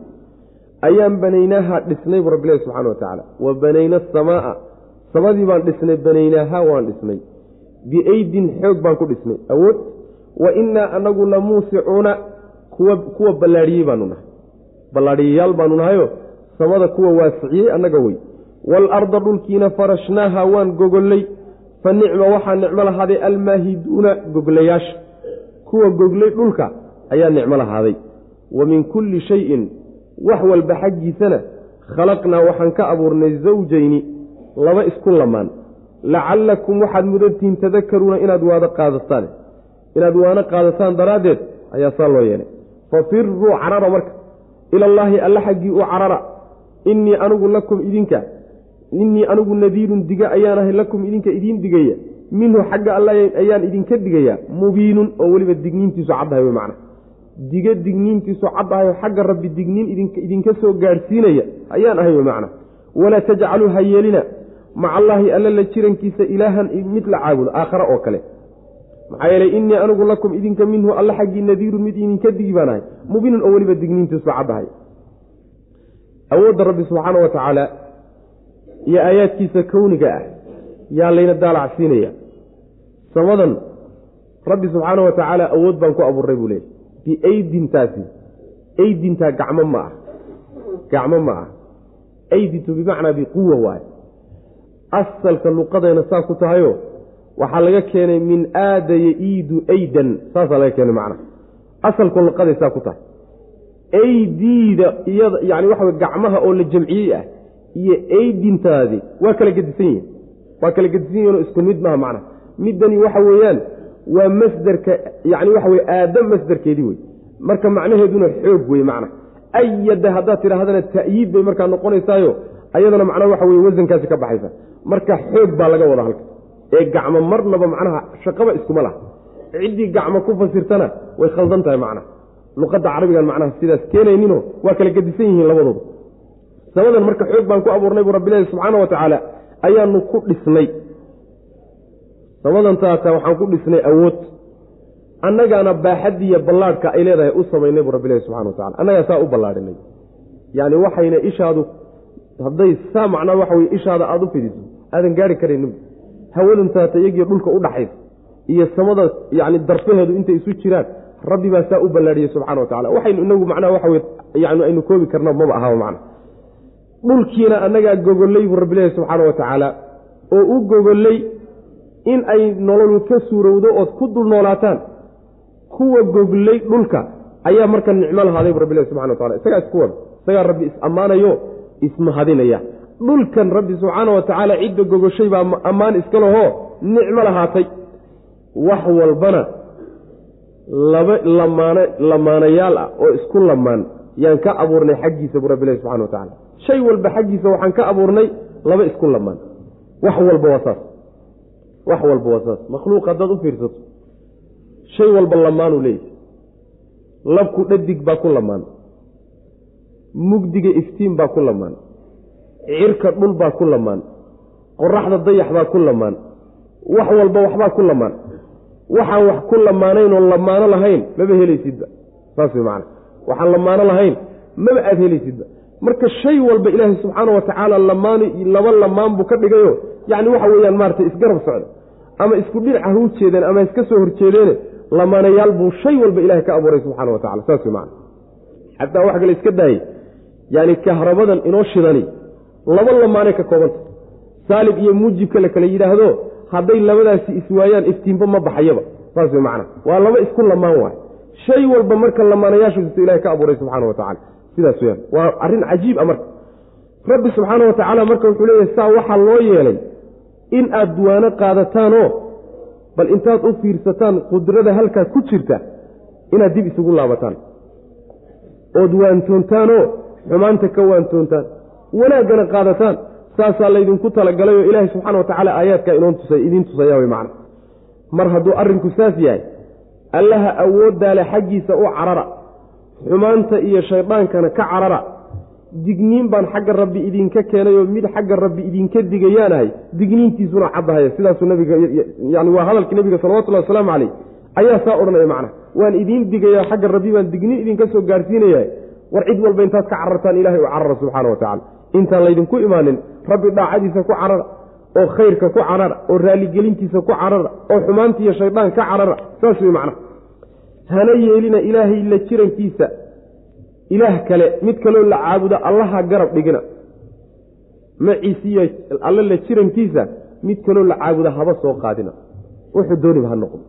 ayaan banaynaaha dhisnay buu rabbilahi subxana wa tacaala. Wa banayna asamaaa samadii baan dhisnay banaynaaha waan dhisnay. Biaydin xoog baan ku dhisnay. Awood wa innaa anagu la muusicuuna kuwa ballaadhiyey baanu nahay. Ballaadhiyayaal baanu nahayo samada kuwa waasiciyey annaga wey. Waalarda dhulkiina farashnaaha waan gogollay fa nicma waxaa nicmo lahaaday almaahiduuna goglayaasha kuwa goglay dhulka ayaa nicmo lahaaday. Wa min kulli shayin wax walba xaggiisana khalaqnaa waxaan ka abuurnay zawjayni laba isku lamaan. Lacallakum waxaad mudantihiin tadakaruuna inaad waado qaadataan inaad waano qaadataan daraaddeed ayaa saa loo yeelay. Fafiruu carara marka ilallaahi alla xaggii u carara innii anigu lakum idinka innii anigu nadiirun diga ayaan ahay lakum idinka idiin digaya minhu xagga alla ayaan idinka digayaa mubiinun oo weliba digniintiisu caddahay wey macna diga digniintiisu caddahayo xagga rabbi digniin idinka soo gaadhsiinaya ayaan ahay wey macna walaa tajcaluu ha yeelina maca allaahi alla la jirankiisa ilaahan mid la caabudo aakhare oo kale maxaa yeelay innii anigu lakum idinka minhu alla xaggii nadiirun mid idinka digi baan ahay mubiinun oo weliba digniintiisu caddahay. Awoodda rabbi subxaana wa tacaala iyo aayaadkiisa kowniga ah yaa layna daalacsiinaya samadan rabbi subxaana wa tacaala awood baan ku abuurray buu leeyay biaydintaasi aydintaa gacmo ma ah gacmo ma ah. Aydintu bimacnaa biquwa waaye. Asalka luqadayna saa ku tahayo waxaa laga keenay min aadaya iidu aydan. Saasaa laga keenay macna. Asalka luqaday saa ku tahay. Aydiida iyada yani waxa gacmaha oo la jamciyey ah iyo aydintaadi waa kala gedisan yihiin waa kala gedisan yihinoo isku mid maha macna. Middani waxa weeyaan waa masderka yani waxa weye aadam masderkeedii wey marka macnaheeduna xoog wey macna. Ayada haddaad tidhaahdana ta'yiid bay markaa noqonaysaayo ayadana macnaha waxa weye wasankaasi ka baxaysa. Marka xoog baa laga wada halka ee gacmo marnaba macnaha shaqaba iskuma laha. Ciddii gacmo ku fasirtana way khaldan tahay macnaha luqadda carabigan macnaha sidaas keenayninoo waa kala gedisan yihiin labadooda samadan marka xoog baan ku abuurnay buu rabbilahi subxaana wa tacaala ayaanu ku dhisnay. Samadan taata waxaan ku dhisnay awood. Annagaana baaxadiiyo ballaadhka ay leedahay u samaynay buu rabbilahi subxana wa tacala annagaa saa u ballaadhinay. Yacni waxayna ishaadu hadday saa macnaa waxa weye ishaada aada u fidiso aadan gaari karaynin hawadun taata dhulka u dhaxaysa iyo samada yacni darfaheedu intay isu jiraan rabbi baa saa u ballaadhiyey subxana wa tacala waxaynu inagu macnaha waxa weye yani aynu koobi karna maba ahaba macna. Dhulkiina annagaa gogollay buu rabbilahi subxaana wa tacaala oo u gogollay in ay nololu ka suurowdo ood ku dul noolaataan kuwa goglay dhulka ayaa marka nicmo lahaaday bu rabbilahi subxana wa tacala isagaa isku wada isagaa rabbi is-ammaanayo ismahadinaya dhulkan rabbi subxaana wa tacaala cidda gogoshay baa ammaan iska lahoo nicmo lahaatay. Wax walbana laba lamaan lamaanayaal ah oo isku lamaan yaan ka abuurnay xaggiisa buu rabbilahi subxana wa tacala shay walba xaggiisa waxaan ka abuurnay laba isku lamaan wax walba waa saas. Wax walba waa saas. Makhluuq haddaad u fiirsato shay walba lamaanuu leeyahy labku dhadig baa ku lamaan mugdiga iftiin baa ku lamaan cirka dhul baa ku lamaan. Qoraxda dayax baa ku lamaan. Wax walba waxbaa ku lamaan. Waxaan wax ku lamaanayn oo lamaano lahayn maba helaysidba saas wey waxaan lamaano lahayn maba aada helaysidba marka shay walba ilaahay subxaana wa tacaala laba lamaan buu ka dhigayo yacni waxa weeyaan maaragtay isgarab socda. Ama isku dhinaca ha u jeedeen ama iska soo horjeedeene lamaanayaal buu shay walba ilahay ka abuuray subxana wa tacala saas wey xataa wax kale iska daayey yaani kahrabadan inoo shidani laba lamaanay ka koobanta saalib iyo muujibka la kala yidhaahdo hadday labadaasi iswaayaan iftiinba ma baxayaba. Saas wey macana waa laba isku lamaan waay. Shay walba marka lamaanayaashiisu ilahay ka abuuray subxaana wa tacala sidaas weyaan waa arrin cajiib a marka. Rabbi subxaana wa tacaala marka wuxuu leeyahay saa waxaa loo yeelay in aad duwaano qaadataanoo bal intaad u fiirsataan qudrada halkaa ku jirta inaad dib isugu laabataan. Ood waantoontaanoo xumaanta ka waantoontaan wanaaggana qaadataan saasaa laydinku talagalay oo ilaahay subxana wa tacaala aayaadkaa idiin tusaya way macna. Mar hadduu arrinku saas yahay allaha awooddaale xaggiisa u carara xumaanta iyo shaydaankana ka carara digniin baan xagga rabbi idinka keenay oo mid xagga rabbi idinka digayaanahay digniintiisuna caddahaya. Sidaasuu nabiga yani waa hadalkii nabiga salawatullahi wasalaamu caleyh ayaa saa odhanaya macna. Waan idiin digaya xagga rabbi baan digniin idinka soo gaarsiinaya war cid walba intaad ka carartaan ilahay u carara subxaana wa tacala intaan laydinku imaanin rabbi dhaacadiisa ku carara oo khayrka ku carara oo raaligelintiisa ku carara oo xumaanta iyo shaydaan ka carara saas wey macna hana yeelina ilaahay la jirankiisa ilaah kale mid kaloo la caabudo allaha garab dhigina. Maciisiiyo alle la jirankiisa mid kaloo la caabudo haba soo qaadina. Wuxuu dooniba ha noqdo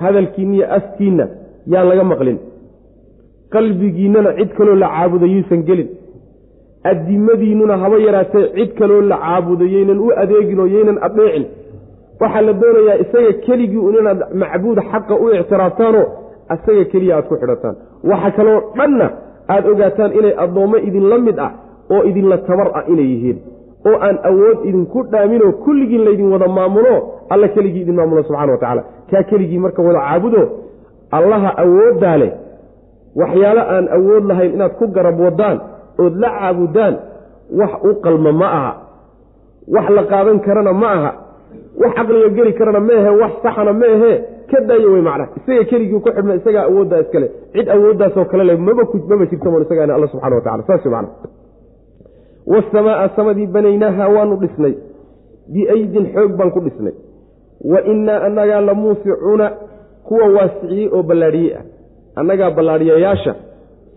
hadalkiinna iyo afkiinna yaan laga maqlin. Qalbigiinnana cid kaloo la caabudo yuusan gelin addimadiinnuna haba yaraatee cid kaloo la caabudo yaynan u adeegin oo yaynan adeecin. Waxaa la doonayaa isaga keligii un inaad macbuud xaqa u ictiraaftaanoo isaga keliya aad ku xidhataan. Waxa kaloo dhanna aad ogaataan inay addoommo idinla mid ah oo idinla tabar ah inay yihiin. Oo aan awood idinku dhaaminoo kulligiin laydin wada maamulo alla keligii idin maamulo subxana wa tacaala. Kaa keligii marka wada caabudo allaha awooddaa leh waxyaalo aan awood lahayn inaad ku garab wadaan ood la caabudaan wax u qalma ma aha. Wax la qaadan karana ma aha. Wax caqliga geli karana ma ahe wax saxana ma ahe ka daayo wey macnaha isaga keligii ku xidhma isagaa awooddaa iskale. Cid awooddaasoo kale le maba maba jirta moon isagaana alla subxana wa tacala saas macna. Waasamaaa samadii banaynaaha waanu dhisnay. Biaydin xoog baan ku dhisnay. Wa innaa annagaa la muusicuuna kuwa waasiciyey oo ballaadhiyey ah. Annagaa ballaadhiyayaasha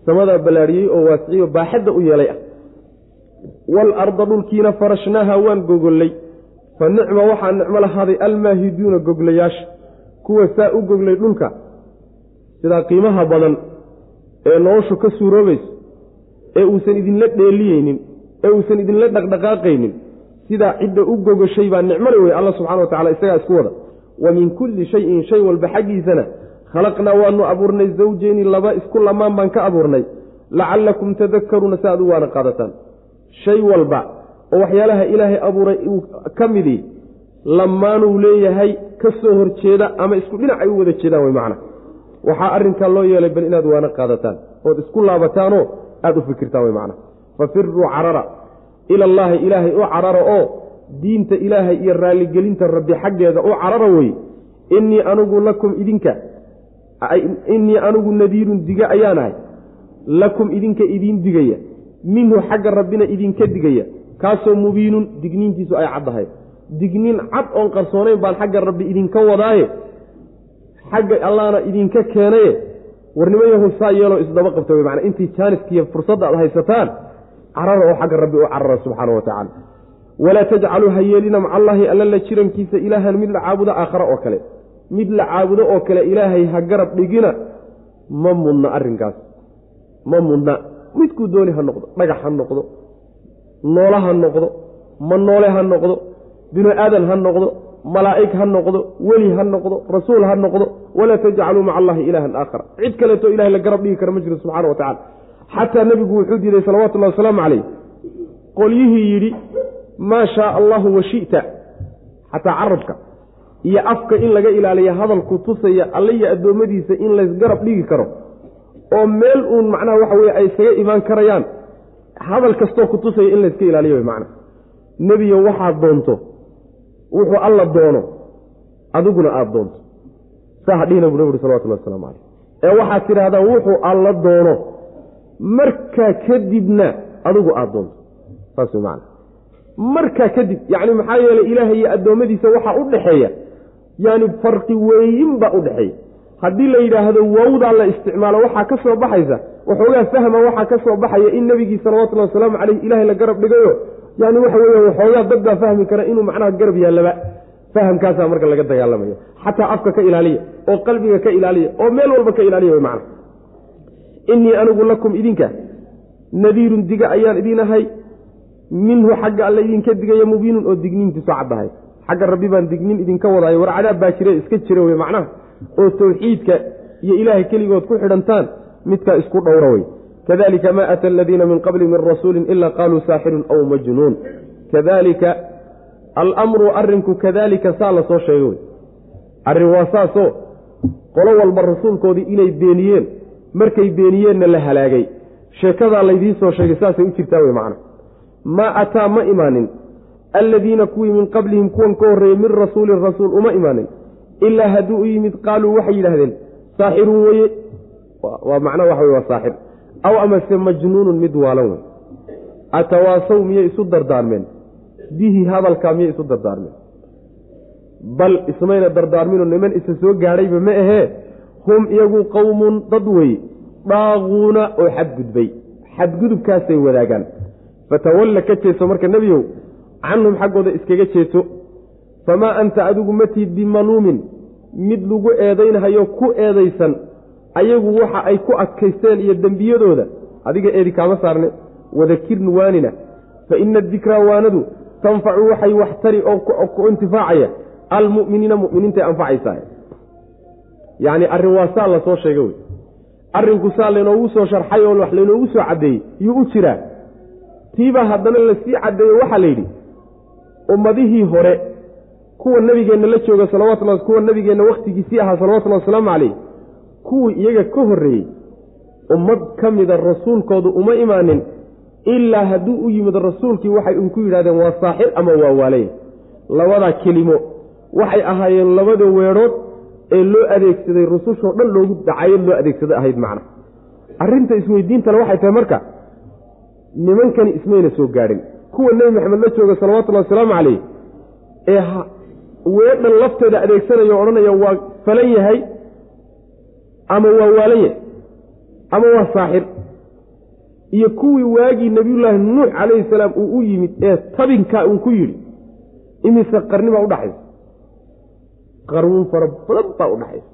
samadaa ballaadhiyey oo waasiciyey oo baaxadda u yeelay. Ah waalarda dhulkiina farashnaaha waan gogollay. Fa nicma waxaa nicmo lahaaday almaahiduuna goglayaasha kuwa saa u goglay dhulka. Sidaa qiimaha badan ee noloshu ka suuroobayso ee uusan idinla dheeliyeynin ee uusan idinla dhaqdhaqaaqaynin sidaa cidda u gogashay baa nicmole wey alla subxana wa tacala isagaa isku wada. Wa min kulli shayin shay walba xaggiisana khalaqnaa waanu abuurnay zawjeyni laba isku lamaan baan ka abuurnay. Lacallakum tadakkaruuna si aad u waana qaadataan shay walba oo waxyaalaha ilaahay abuuray uu ka midii lamaanuu leeyahay ka soo horjeeda ama isku dhinac ay u wada jeedaan wey macna. Waxaa arrinkaa loo yeelay bal inaad waana qaadataan ood isku laabataanoo aada u fikirtaan wey macna. Fafiruu carara. Ila allaahi ilaahay u carara oo diinta ilaahay iyo raalligelinta rabbi xaggeeda u carara wey innii anigu lakum idinka innii anigu nadiirun diga ayaanahay. Lakum idinka idiin digaya. Minhu xagga rabbina idinka digaya. Kaasoo mubiinun digniintiisu ay caddahay digniin cad oon qarsoonayn baan xagga rabbi idinka wadaaye. Xagga allaana idinka keenaye. Warnimo yahu saa yeeloo isdaba qabta wey macnaa intii jaaniskiiyo fursadda aad haysataan carara oo xagga rabbi u carara subxaana wa tacaala. Walaa tajcaluu ha yeelina maca allaahi alla la jirankiisa ilaahan mid la caabudo aakhare oo kale mid la caabudo oo kale ilaahay ha garab dhigina ma mudna arrinkaas. Ma mudna. Midkuu dooni ha noqdo dhagax ha noqdo noolo ha noqdo ma noole ha noqdo binu aadan ha noqdo malaa'ig ha noqdo weli ha noqdo rasuul ha noqdo walaa tajcaluu maca allahi ilaahan aakhara cid kaleeto ilahay la garab dhigi kara ma jiro subxana wa tacala xataa nebigu wuxuu diiday salawatullahi wasalaamu calayh qolyihii yidhi maa shaaa allahu wa shita. Xataa carabka iyo afka in laga ilaaliya hadalku tusaya alla iyo addoommadiisa in laysgarab dhigi karo oo meel uun macnaha waxa weye ay isaga imaan karayaan hadal kastoo ku tusaya in layska ilaaliyo macna nebiyo waxaad doonto wuxuu alla doono adiguna aada doonto. Saa hadhihina buu nabi uri salawatullah waslamu caleyh ee waxaad tidhaahdaa wuxuu alla doono markaa kadibna adigu aada doonto. Saas way macana markaa kadib yacni maxaa yeelay ilaahay iyo addoommadiisa waxaa u dhexeeya yaani farqi weyin baa u dhexeeya. Haddii la yidhaahdo wowdaa la isticmaalo waxaa ka soo baxaysa waxoogaa fahma waxaa ka soo baxaya in nebigii salawatullahi wasalaamu caleyh ilaahay la garab dhigayo. Yani waxa weeye waxoogaa dad baa fahmi kara inuu macnaha garab yaallaba fahamkaasaa marka laga dagaalamayo. Xataa afka ka ilaaliya oo qalbiga ka ilaaliya oo meel walba ka ilaaliya way macna. Innii anigu lakum idinka nadiirun diga ayaan idiin ahay. Minhu xagga alla idinka digaya mubiinun oo digniintiisu caddahay xagga rabbi baan dignin idinka wadaayo. War cadaab baa jire iska jira wey macnaha. Oo tawxiidka iyo ilaahay keligood ku xidhantaan midkaa isku dhowra wey kadalika ma ata aladiina min qabli min rasuulin ila qaaluu saaxirun aw majnuun. Kadalika alamru arrinku kadalika saa la soo sheegay wey arrin waa saasoo qolo walba rasuulkoodii inay beeniyeen markay beeniyeenna la halaagay. Sheekadaa laydiin soo sheegay saasay u jirtaa wey macna maa ataa ma imaanin alladiina kuwii min qablihim kuwan ka horreeyey min rasuulin rasuul uma imaanin ilaa hadduu u yimid qaaluu waxay yidhahdeen saaxirun weye waa macnaa waxa wey waa saaxir. Aw amase majnuunun mid waalan wey atawaasaw miyay isu dardaarmeen? Bihi hadalkaa miyay isu dardaarmeen? Bal ismayna dardaarmino niman isa soo gaadhayba ma ahee? Hum iyagu qowmun dad weye dhaaquuna oo xadgudbay. Xadgudubkaasay wadaagaan. Fatawalla ka jeeso marka nebiyow canhum xaggooda iskaga jeeso famaa anta adigu matid bimaluumin mid lagu eedaynhayo ku eedaysan ayagu waxa ay ku adkaysteen iyo dembiyadooda adiga eedi kaama saarne wadakirn waanina fa ina dikraa waanadu tanfacu waxay wax tari oo ku intifaacaya almu'miniina mu'miniintay anfacaysaa. Yacni arrin waa saa la soo sheega wey arrinku saa laynoogu soo sharxay oo wax laynoogu soo caddeeyey yuu u jiraa. Tiibaa haddana la sii caddeeyo waxaa la yidhi ummadihii hore kuwa nebigeenna la jooga salawatullah kuwa nebigeenna wakhtigiisii ahaa salawatullahi wasalaamu caleyh kuwii iyaga ka horreeyey ummad ka mida rasuulkoodu uma imaanin ilaa hadduu u yimid rasuulkii waxay un ku yidhahdeen waa saaxir ama waa waalaya labadaa kelimo waxay ahaayeen labada weedhood ee loo adeegsaday rusushoo dhan loogu dacayad loo adeegsaday ahayd macna arrinta isweydiintale waxay tahay marka nimankani ismayna soo gaadhin kuwa nebi maxamed la jooga salawatullahi wasalaamu caleyh ee weedhan lafteeda adeegsanaya o odhanaya waa falan yahay ama waa waalan yahay ama waa saaxir. Iyo kuwii waagii nebiyullaahi nuux calayhi salaam uu u yimid ee tabinkaa uun ku yidhi imise qarni baa udhaxaysa qarnuun fara badan baa udhaxaysa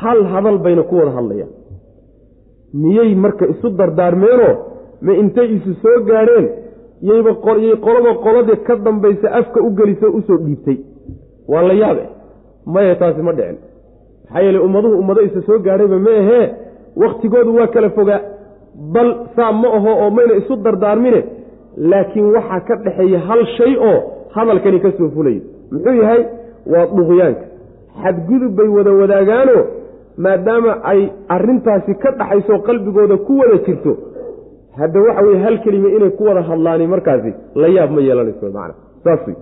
hal hadal bayna ku wada hadlayaan. Miyay marka isu dardaarmeenoo ma intay isu soo gaadheen yayba yay qolaba qoladii ka dambaysa afka u gelisoo u soo dhiibtay. Waa la yaab eh maya taasi ma dhicin. Maxaa yeele ummaduhu ummado isa soo gaadhayba ma ahee wakhtigoodu waa kala fogaa. Bal saa ma aho oo mayna isu dardaarmine laakiin waxaa ka dhexeeya hal shay oo hadalkani ka soo fulayo muxuu yahay? Waa duqyaanka xadgudub bay wada wadaagaano maadaama ay arrintaasi ka dhaxayso qalbigooda ku wada jirto hadda waxa weye hal kelime inay ku wada hadlaani markaasi la yaab ma yeelanayso macana saas wey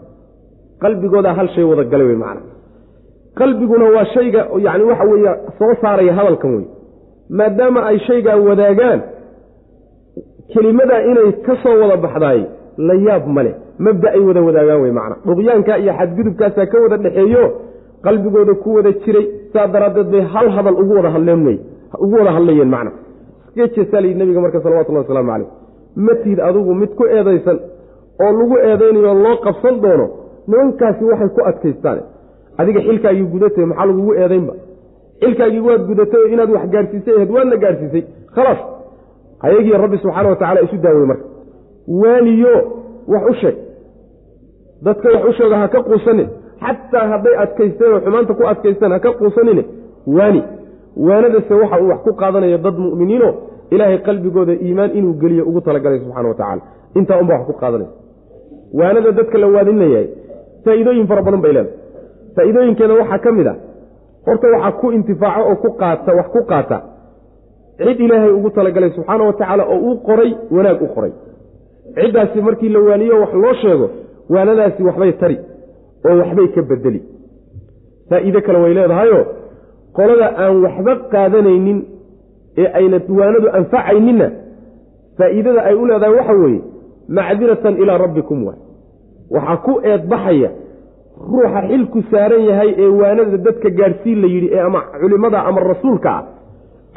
qalbigoodaa hal shay wada galay wey macana qalbiguna waa shayga yacni waxa weeye soo saaraya hadalkan wey maadaama ay shaygaa wadaagaan kelimadaa inay ka soo wada baxdaay la yaab male mabda ay wada wadaagaan wey macana dhuqyaankaa iyo xadgudubkaasaa ka wada dhexeeyo qalbigooda ku wada jiray saa daraaddeed bay hal hadal ugu wada hadleen wey ugu wada hadlayeen macna iska jeesaa layidhi nabiga marka salawatullahi wasalaamu caleyh ma tihid adigu mid ku eedaysan oo lagu eedaynayo loo qabsan doono nimankaasi waxay ku adkaystaan. Adiga xilkaagii gudatay maxaa lagugu eedaynba? Xilkaagii waad gudatay oo inaad wax gaadhsiisay ahayd waadna gaadhsiisay khalaas. Ayagii rabbi subxaana watacala isu daawey marka. Waaniyo wax u sheeg. Dadka wax u sheega ha ka quusanin xataa hadday adkaysteen oo xumaanta ku adkaysteen ha ka quusanine. Waani. Waanadase waxa uu wax ku qaadanayo dad mu'miniino ilaahay qalbigooda iimaan inuu geliyo ugu talagalay subxana wa tacaala. Intaa unbaa wax ku qaadanaysa. Waanada dadka la waadinayahay faa'iidooyin fara badan bay leedahay. Faa'iidooyinkeeda waxaa ka mid a horta waxaa ku intifaaco oo ku qaata wax ku qaata cid ilaahay ugu talagalay subxaana wa tacaala oo uu qoray wanaag u qoray. Ciddaasi markii la waaniyo wax loo sheego waanadaasi waxbay tari oo waxbay ka bedeli faa'iide kale way leedahayoo qolada aan waxba qaadanaynin ee ayna waanadu anfacayninna faa'iidada ay u leedahay waxa weeye macdiratan ilaa rabbikum waay. Waxaa ku eedbaxaya ruuxa xilku saaran yahay ee waanada dadka gaadhsiin la yidhi ee ama culimmada ama rasuulka ah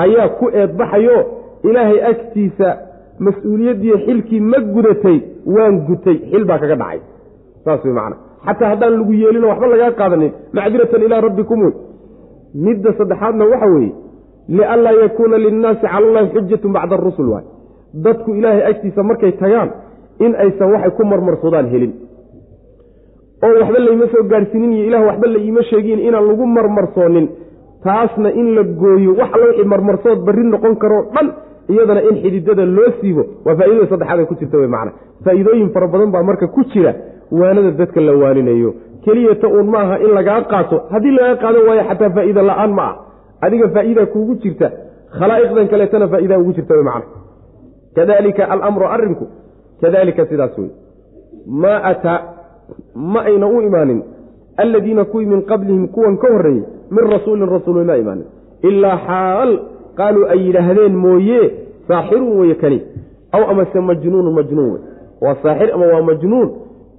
ayaa ku eedbaxayo ilaahay agtiisa mas'uuliyaddiiyo xilkii ma gudatay waan gutay. Xil baa kaga dhacay. Saas wey macana xataa haddaan lagu yeelino waxba lagaa qaadanin macdiratan ilaa rabbikum wey midda saddexaadna waxa weeye lianlaa yakuuna linnaasi cala allahi xujatun bacda arusul waay dadku ilaahay agtiisa markay tagaan in aysan waxay ku marmarsoodaan helin oo waxba layma soo gaadhsiinin iyo ilah waxba la iima sheegin inaan lagu marmarsoonin taasna in la gooyo wax alla wixii marmarsood barri noqon karoo dhan iyadana in xididada loo siibo waa faaidada saddexaad ay ku jirta wey macana faa'iidooyin fara badan baa marka ku jira waanada dadka la waaninayo keliyata uun ma aha in lagaa qaato haddii lagaa qaadan waayo xataa faa'iida la'aan ma ah adiga faa'iida kuugu jirta khalaa'iqdan kaleetana faa'idaa ugu jirta wey macana kadalika alamru arrinku kadalika sidaas wey maa ataa ma ayna u imaanin alladiina kuwii min qablihim kuwan ka horreeyey min rasuulin rasuul ma imaanin. Ilaa xaal qaaluu ay yidhaahdeen mooye saaxirun weye kani. Aw amase majnuunun majnuun wey waa saaxir ama waa majnuun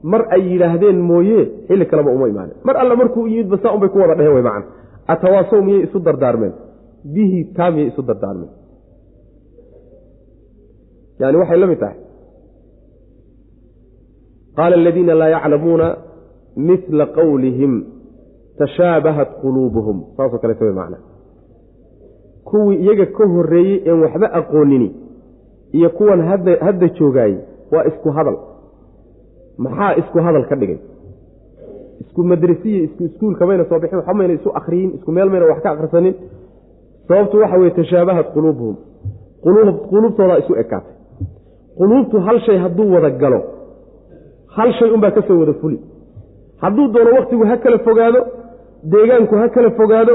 mar ay yidhaahdeen mooye xilli kaleba uma imaanin. Mar alla markuu yimidba saa unbay ku wada dheheen wey macana atawaasow miyay isu dardaarmeen? Bihi taa miyay isu dardaarmeen? Yani waxay la mid tahay. Qaala aladiina laa yaclamuuna mila qawlihim tashaabahat quluubuhum. Saasoo kaleeta way macnaa kuwii iyaga ka horreeyey een waxba aqoonini iyo kuwan hadda hadda joogaayey waa isku hadal. Maxaa isku hadal ka dhigay isku madrasiya isku iskuulka soo bixin waxba mayna isu akriyin isku meel mayna wax ka akhrisanin. Sababtu waxa weye tashaabahat quluubuhum. Quluubtoodaa isu ekaatay. Quluubtu hal shay hadduu wada galo hal shay unbaa ka soo wada fuli. Hadduu doono wakhtigu ha kala fogaado deegaanku ha kala fogaado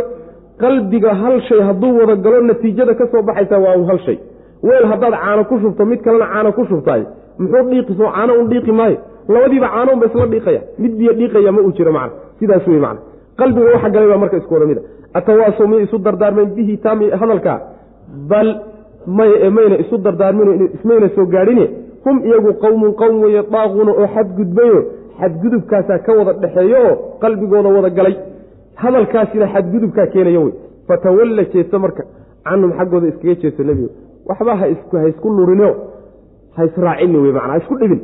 qalbiga hal shay hadduu wada galo natiijada ka soo baxaysa waa hal shay. Weel haddaad caano ku shubto mid kalena caano ku shubtaay muxuu dhiiqisoo caano un dhiiqi maayo labadiiba caanounba isla dhiiqaya. Mid biyo dhiiqaya ma uu jiro macna. Sidaas wey macna. Qalbiga waxa galay baa marka isku wada atawaasow miyay isu dardaarmeen bihi taami hadalkaa bal may mayna isu dardaarmino ismayna soo gaadhine. Hum iyagu qowmun qowm weeye daaquuna oo xadgudbayo. Xadgudubkaasaa ka wada dhexeeyo oo qalbigooda wada galay. Hadalkaasina xadgudubkaa keenaya wey fatawalla jeeso marka. Canhum xaggooda iskaga jeeso nebigo waxba ha isku lurinio ha israacini wey macnaa ha isku dhibin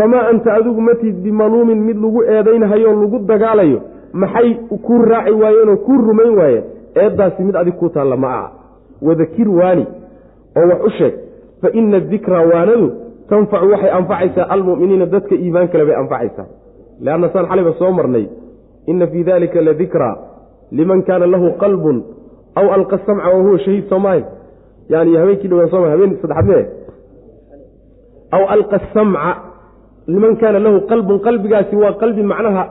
famaa anta adigu matid bimaluumin mid lagu eedaynahayo lagu dagaalayo maxay kuu raaci waayeenoo kuu rumayn waayeen eeddaasi mid adig kuu taalla ma aha. Wadakir waani oo wax u sheeg fa ina dikraa waanadu tanfacu waxay anfacaysaa almu'miniina dadka iimaan kale bay anfacaysaa. Leanna saan xaliba soo marnay ina fii dalika ladikraa liman kaana lahu qalbun aw alqa samca wa huwa shahiid soomaali yani habeenkii dhawaa sooma habeen saddexaad mee aw alqa samca liman kaana lahu qalbun qalbigaasi waa qalbi macnaha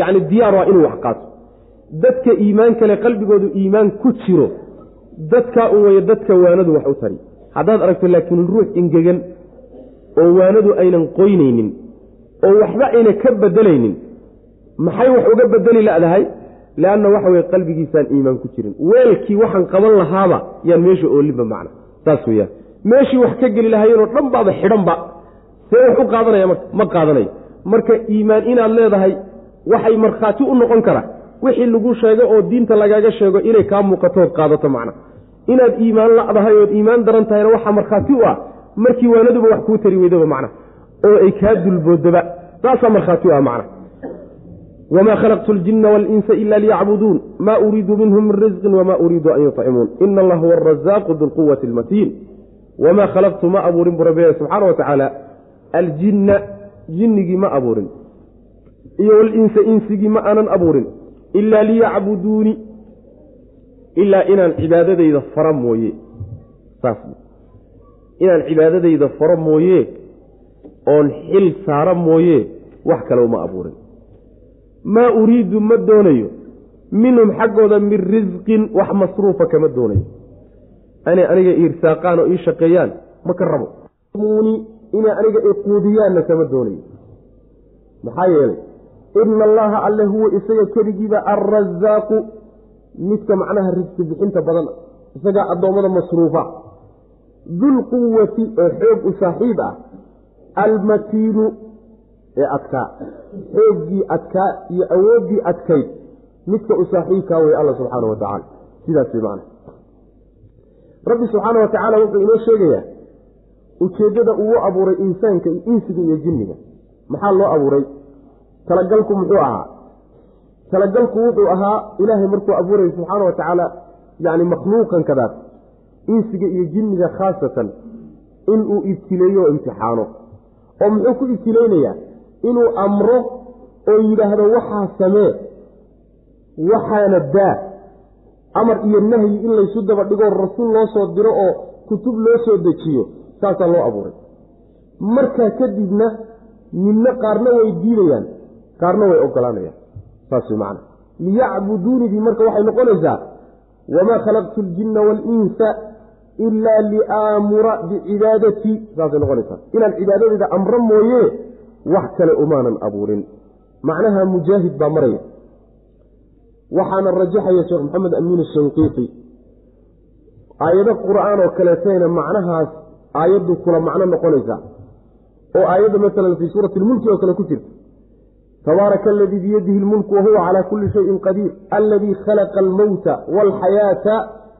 yani diyaar waa inuu wax qaato. Dadka iimaan kale qalbigoodu iimaan ku jiro dadkaa un weye dadka waanadu wax u tari. Haddaad aragto laakiin ruux ingegan oo waanadu aynan qoynaynin oo waxba ayna ka bedelaynin maxay wax uga bedeli ladahay? Leanna waxa weye qalbigiisaan iimaan ku jirin. Weelkii waxaan qaban lahaaba yaan meesha oolinba macna. Saas weyaan meeshii wax ka geli lahaayeenoo dhan baaba xidhanba see wax u qaadanaya marka ma qaadanayo. Marka iimaan inaad leedahay waxay markhaati u noqon kara. Wixii lagu sheego oo diinta lagaaga sheego inay kaa muuqatood qaadato macna. Inaad iimaan ladahay ood iimaan daran tahayna waxaa markhaati u ah markii waanaduba wax kuu tari weydaba macna. Oo ay kaa dulboodaba taasaa markhaati u ah macna. Wma khalaqtu ljina walinsa ila liyacbuduun. Ma uriidu minhum min risqin wma uriidu an yuطcimuun ina allah huwa arazaaqu dulquwati lmatiin. Wma khalaqtu ma abuurin bu rabbi subxaana wa tacaala aljinna jinnigii ma abuurin. Iyo walinsa insigii ma aanan abuurin. Ilaa liyacbuduuni. Ilaa inaan cibaadadayda fara mooye. Saas. Inaan cibaadadayda faro mooye oon xil saara mooye wax kale uma abuurin. Maa uriidu ma doonayo. Minhum xaggooda min risqin wax masruufa kama doonayo. Inay aniga iirsaaqaan oo ii shaqeeyaan ma ka rabo inay aniga iquudiyaanna kama doonayo. Maxaa yeelay ina allaha alle huwa isaga keligiiba alrazaaqu midka macnaha risqi bixinta badan isagaa addoommada masruufa dulquwati oo xoog u saaxiib ah almatiinu ee adkaa xooggii adkaa iyo awooddii adkayd midka u saaxiibkaa wey alla subxaana wa tacaala sidaas way macana rabbi subxaana wa tacaala wuxuu inoo sheegayaa ujeeddada uu abuuray insaanka insiga iyo jinniga. Maxaa loo abuuray? Talagalku muxuu ahaa? Talagalku wuxuu ahaa ilaahay markuu abuurayay subxaana wa tacaala yacni makhluuqan kadaas insiga iyo jinniga khaasatan inuu ibtileeyo oo imtixaano. Oo muxuu ku ibtileynayaa inuu amro oo yidhaahdo waxaa samee waxaana daa. Amar iyo nahyi in laysu daba dhigoo rasuul loo soo diro oo kutub loo soo dejiyo saasaa loo abuuray. Markaa kadibna midna qaarna way diidayaan qaarna way ogolaanayaan saas way macana liyacbuduunidii marka waxay noqonaysaa wamaa khalaqtu ljinna waalinsa ilaa liaamura bicibaadatii saasay noqonaysaa. Inaan cibaadadeeda amro mooye wax kale umaanan abuurin. Macnaha mujaahid baa maraya. Waxaana rajaxaya sheekh maxamed amiin shanqiiti aayado qur'aan oo kaleetayna macnahaas aayaddu kula macno noqonaysaa oo aayadda masalan fii suurati lmulki oo kale ku jirta. Tabaaraka aladii biyadihi lmulku wahuwa calaa kulli shayin qadiir. Aladii khalaqa almowta waalxayaata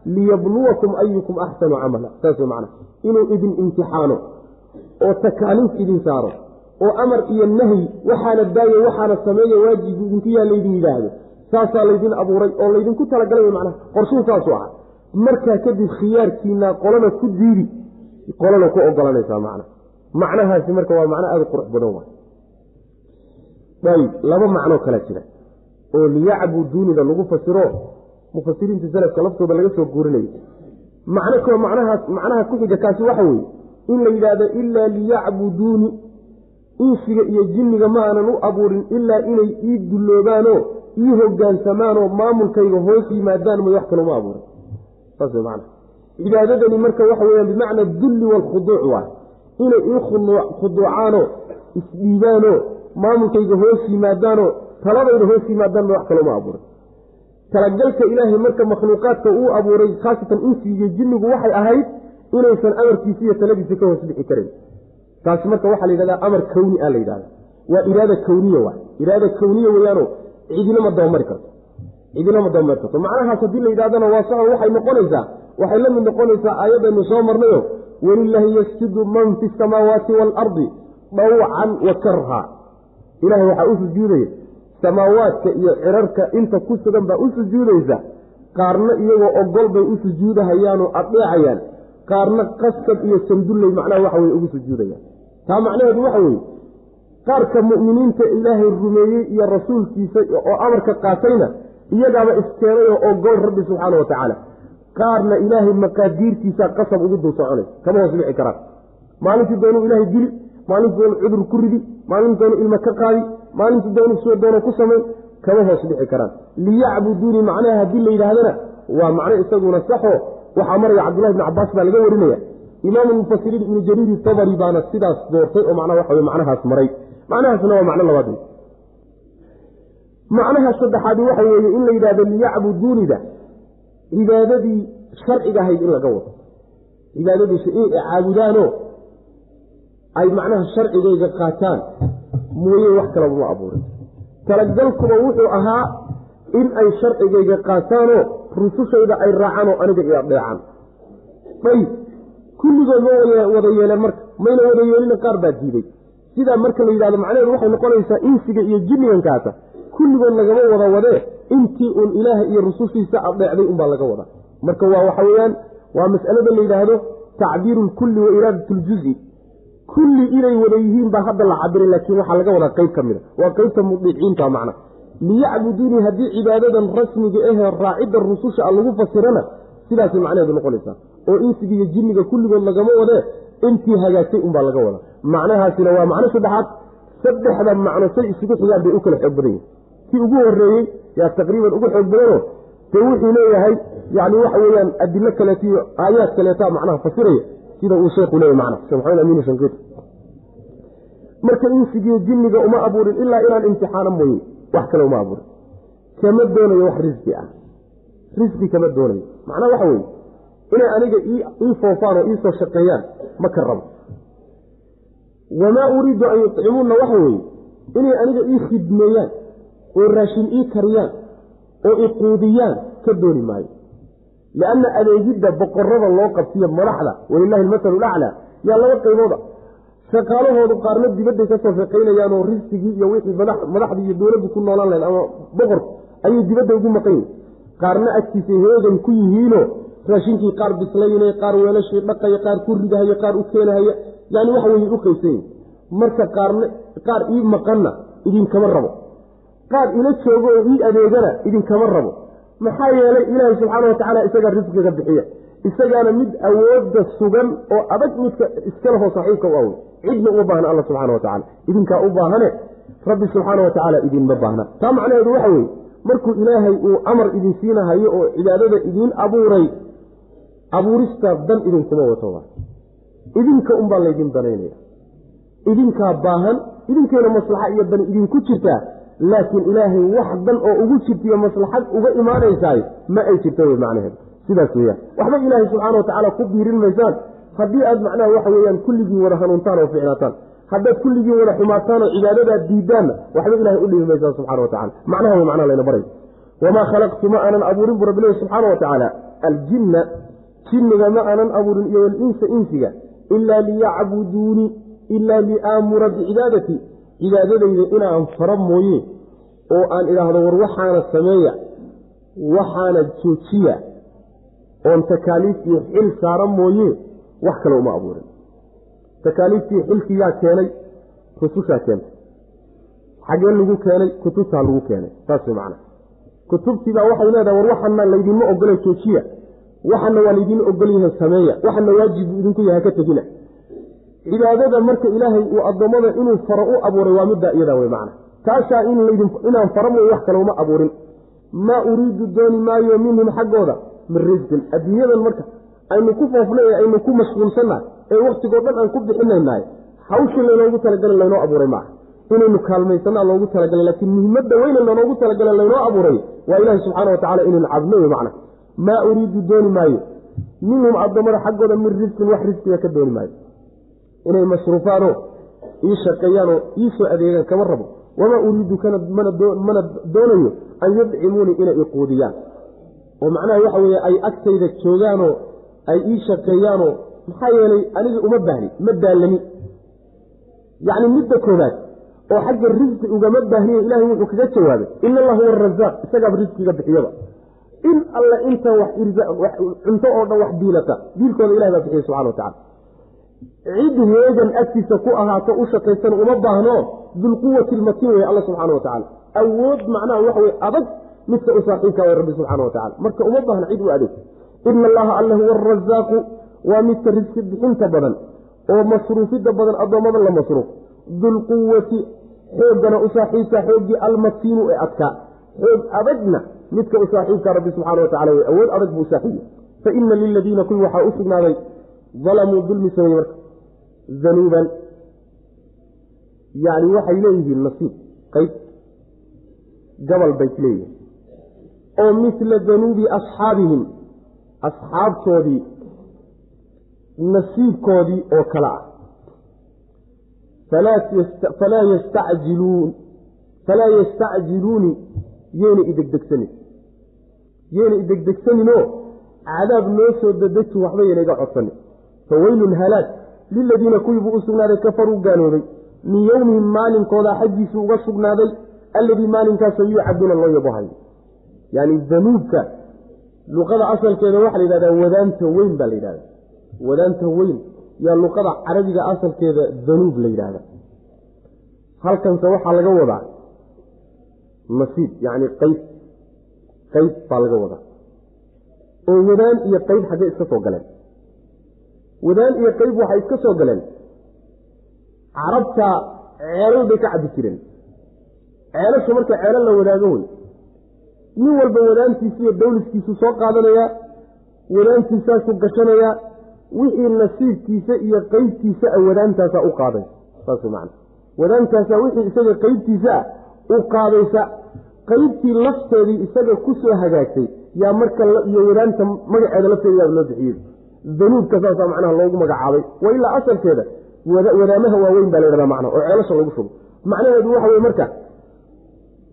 liyabluwakum ayukum axsanu camala. Saas macna. Inuu idin imtixaano oo takaaliif idin saaro oo amar iyo nahyi waxaana daayo waxaana sameeya waajibu idinku yaa laydin yidhaahdo. Saasaa laydin abuuray oo laydinku talagalay macnaha. Qorshuu saasuu ahaa. Markaa kadib khiyaarkiina qolana ku diidi qolana ku ogolanaysaa macna. Macnahaasi marka waa macno aada qurux badan waay. Ayb laba macnoo kala jira. Oo liyacbuduunida lagu fasiro mufasiriinta salafka laftooda laga soo guurinayo macno kaloo macnahaas macnaha ku xiga kaasi waxa weeye in la yidhaahdo ilaa liyacbuduuni. Insiga iyo jinniga ma aanan u abuurin ilaa inay ii dulloobaanoo ii hogaansamaanoo maamulkayga hoos yimaadaan may wax kaloma abuurin. Saas way macana cibaadadani marka waxa weyaan bimacna dulli waalkhuduuc waay inay ii khuduucaanoo isdhiibaanoo maamulkayga hoos yimaadaanoo taladayda hoos yimaadaan may wax kaloma abuurin talagalka ilaahay marka makhluuqaadka uu abuuray khaasatan insigiiyo jinnigu waxay ahayd inaysan amarkiisa iyo taladiisa ka hoos bixi karayn taasi marka waxaa la yidhahdaa amar kawni a la yidhahda waa iraada kawniya waay iraada kawniya weyaano cidina ma dabamari karto. Cidina ma dabamari karto. Macnahaas haddii la yidhahdana waa saxo waxay noqonaysaa waxay la mid noqonaysaa aayadaynu soo marnayo walilaahi yasjudu man fi samaawaati waalardi dhawcan wa karha. Ilahay waxaa u sujuudaya samaawaadka iyo cirarka inta ku sugan baa u sujuudaysa qaarna iyagoo ogol bay u sujuudahayaanoo adheecayaan qaarna qasab iyo sandulley macnaha waxa weye ugu sujuudayaan. Taa macnaheedu waxa weeye qaarka mu'miniinta ilaahay rumeeyey iyo rasuulkiisa oo amarka qaatayna iyagaaba iskeenay oo ogol rabbi subxaana wa tacaala qaarna ilaahay maqaadiirtiisa qasab ugu dul soconay kama hoos bixi karaan. Maalintii doonuu ilaahay dili maalintii doonu cudur ku ridi maalintii doonu ilma ka qaadi maalintii doonu soo doono ku samay kama hoos bixi karaan. Liyacbuduunii macnaha haddii la yidhaahdana waa macno isaguna saxo waxaa maraya cabdullahi bni cabaas baa laga warinaya. Imaamu mufasiriin ibnu jariiri tabari baana sidaas doortay oo macnaha waxa wey macnahaas maray. Macnahaasna waa macno labaad. Macnaha saddexaadi waxa weeye in la yidhahdo liyacbuduunida cibaadadii sharciga ahayd in laga wado. Cibaadadiisa in caabudaanoo ay macnaha sharcigayga qaataan mooye wax kalaba ma abuurin. Talagalkuba wuxuu ahaa in ay sharcigayga qaataanoo rusushayda ay raacaan oo aniga i adeecaan ayib kulligood ma wada yeeleen marka mayna wada yeelina qaar baa diiday. Sidaa marka la yidhahdo macnaheedu waxay noqonaysaa insiga iyo jinnigankaasa kulligood lagama wada wadee intii uun ilaaha iyo rusushiisa adeecday unbaa laga wadaa. Marka waa waxa weeyaan waa mas'alada la yidhaahdo tacbiiru lkulli wa iraadat ljuzi kulli inay wada yihiin baa hadda la cabiray laakiin waxaa laga wadaa qeyb ka mida. Waa qeybta mudiiciinta macna. Liyacbuduunii haddii cibaadadan rasmiga ahee raacidda rususha a lagu fasirana sidaasay macnaheedu noqonaysaa. Oo insiga iyo jinniga kulligood lagama wadee intii hagaagtay unbaa laga wadaa. Macnahaasina waa macno saddexaad. Saddexda macno say isugu xigaan bay u kala xoog badan yihiin kii ugu horeeyey yaa taqriiban ugu xoog badanoo dee wuxuu leeyahay yani waxa weeyaan adilo kaleeto iyo aayaad kaleeta macnaha fasiraya sida uu sheekhu leeyahy macna shekh maxamed amiin shankiit marka insigiyo jinniga uma abuurin ilaa inaan imtixaano mooye wax kale uma abuurin. Kama doonayo wax risqi ah. Risqi kama doonayo. Macnaha waxa weeye inay aniga ii foofaan oo iisoo shaqeeyaan ma ka rabo. Wamaa uriidu an yucimuuna waxa weeye inay aniga ii khidmeeyaan oo raashin ii kariyaan oo iquudiyaan ka dooni maayo. Lianna adeegidda boqorada loo qabsiyo madaxda walilahi almasalu laclaa yaa laba qaybooda. Shaqaalahoodu qaarna dibadday ka soo shaqaynayaan oo risqigii iyo wixii madaxdii iyo dowladdu ku noolaan lahayd ama boqorku ayay dibadda ugu maqan yihiin qaarna agtiisa heegan ku yihiino raashinkii qaar bislaynay qaar weelashii dhaqaya qaar ku ridahaya qaar u keenahaya yani waxa weye u yihiin marka qaarna qaar ii maqanna idinkama rabo qaar ila joogo oo ii adeegana idinkama rabo. Maxaa yeelay ilaahay subxaana watacaala isagaa risqiga bixiya. Isagaana mid awoodda sugan oo adag midka iskalaho saxiibka u awey cidna uma baahna alla subxana wa tacala idinkaa u baahane rabbi subxaana wa tacaala idinma baahna. Taa macnaheedu waxa weeye markuu ilaahay uu amar idin siinahayo oo cibaadada idiin abuuray abuuristaa dan idinkuma wato idinka unbaa laydin danaynaya idinkaa baahan idinkeena maslaxa iyo dan idinku jirtaa laakiin ilaahay wax dan oo ugu jirtaiyo maslaxad uga imaanaysaay ma ay jirta wey macnaheedu sidaas weyaan waxba ilaahay subxaana watacaala ku biirin maysaan. Haddii aad macnaha waxa weyaan kulligiin wada hanuuntaan oo ficnaataan haddaad kulligiin wada xumaataan oo cibaadadaad diidaanna waxba ilahay u dhibi maysaan subxana wa tacala macnaha wey macnaha layna baray. Wamaa khalaqtu ma aanan abuurin bu rabbilahi subxaana wa tacaala. Aljinna jinniga ma aanan abuurin iyo walinsa insiga ilaa liyacbuduuni ilaa liaamura bicibaadati cibaadadayda inaan fara mooye oo aan idhaahdo war waxaana sameeya waxaana joojiya oon takaaliiftii xil saara mooye wax kale uma abuurin. Takaaliiftii xilkii yaa keenay rusushaa keentay. Xagee lagu keenay kutubtaa lagu keenay saas way macana kutubtiibaa waxay leedahay war waxana laydinma ogola joojiya. Waxana waa laydin ogol yahay sameeya. Waxana waajib buu idinku yahay ka tegina cibaadada marka ilaahay uu addoommada inuu faro u abuuray waa middaa iyadaa wey macna. Taasaa inaan fara mooy wax kale uma abuurin. Maa uriidu dooni maayo minhum xaggooda? Min risqin adduunyadan marka aynu ku foofnay aynu ku mashquulsannahay ee wakhtigoo dhan aan ku bixinaynahay hawshii laynoogu talagalay laynoo abuuray maaha. Inaynu kaalmaysanaa loogu talagalay laakiin muhimadda weyne lanoogu talagalay laynoo abuuray waa ilaahi subxaana wa tacala inaynu cabno wey macna. Maa uriidu dooni maayo minhum addoommada xaggooda min risqin wax risqiga ka dooni maayo inay masruufaanoo ii shaqeeyaanoo ii soo adeegaan kama rabo. Wamaa uriidu mana doonayo an yudcimuunii inay iquudiyaan oo macnaha waxa weeye ay agtayda joogaanoo ay ii shaqeeyaanoo maxaa yeelay anigii uma baahni ma daallani yacni midda koobaad oo xagga risqi ugama baahniyo ilaahay wuxuu kaga jawaabay ina allah huwa arasaaq isagaaba risqiga bixiyaba. In alle inta wax cunto oo dhan wax diilata diilkooda ilahay baa bixiya subxana wa tacala cid heegan agtiisa ku ahaato u shaqaysan uma baahno dulquwati lmatin wey alla subxaana wa tacala awood macnaha waxa wey adag midka u saaxiibka way rabbi subxaana wa tacala marka uma baahna cid u adeeg ina allaha alle huwa arasaaqu waa midka risqi bixinta badan oo masruufidda badan addoommada la masruuf dulquwati xooggana u saaxiibka xooggii almatiinu ee adkaa xoog adagna midka u saaxiibka rabbi subxaana wa tacala wey awood adag buu fa ina liladiina kuwii waxaa u sugnaaday dalamuu dulmi sameeye marka. Danuuban yacni waxay leeyihiin nasiib qayb. Gabal bay leeyihiin. Oo misla danuubi asxaabihim asxaabtoodii nasiibkoodii oo kale ah. Falaa yastacjiluun falaa yastacjiluuni yeena idegdegsanin yeena idegdegsaninoo cadaab noo soo dadeji waxba yeena iga codsanin faweylun halaag liladiina kuwii buu u sugnaaday kafaruu gaaloobay min yowmihim maalinkooda xaggiisuu uga sugnaaday alladii maalinkaasoo yuucaduuna loo yabohayo yani danuubka luqada asalkeeda waxaa la yidhahdaa wadaanta weyn baa la yidhahda wadaanta weyn yaa luqada carabiga asalkeeda danuub la yidhaahda halkanse waxaa laga wadaa nasiib yacni qayb qayb baa laga wadaa oo wadaan iyo qayb xaggee iska soo galeen wadaan iyo qayb waxay iska soo galeen. Carabta ceelal bay ka cabbi jireen. Ceelasha marka ceelal la wadaago wey nin walba wadaantiisa iyo dawliskiisuu soo qaadanayaa wadaantiisaasuu gashanayaa wixii nasiibkiisa iyo qeybtiisa a wadaantaasaa u qaadaysa saas man wadaantaasaa wixii isaga qeybtiisa ah u qaadaysa qeybtii lafteedii isaga ku soo hagaagtay yaa marka iyo wadaanta magaceeda lafteeda yaa loo bixiyey danuubka saasaa macnaha loogu magacaabay. Wa ilaa asalkeeda wadaamaha waaweyn baa la yhahdaa macna oo ceelasha lagu shubo. Macnaheedu waxa weye marka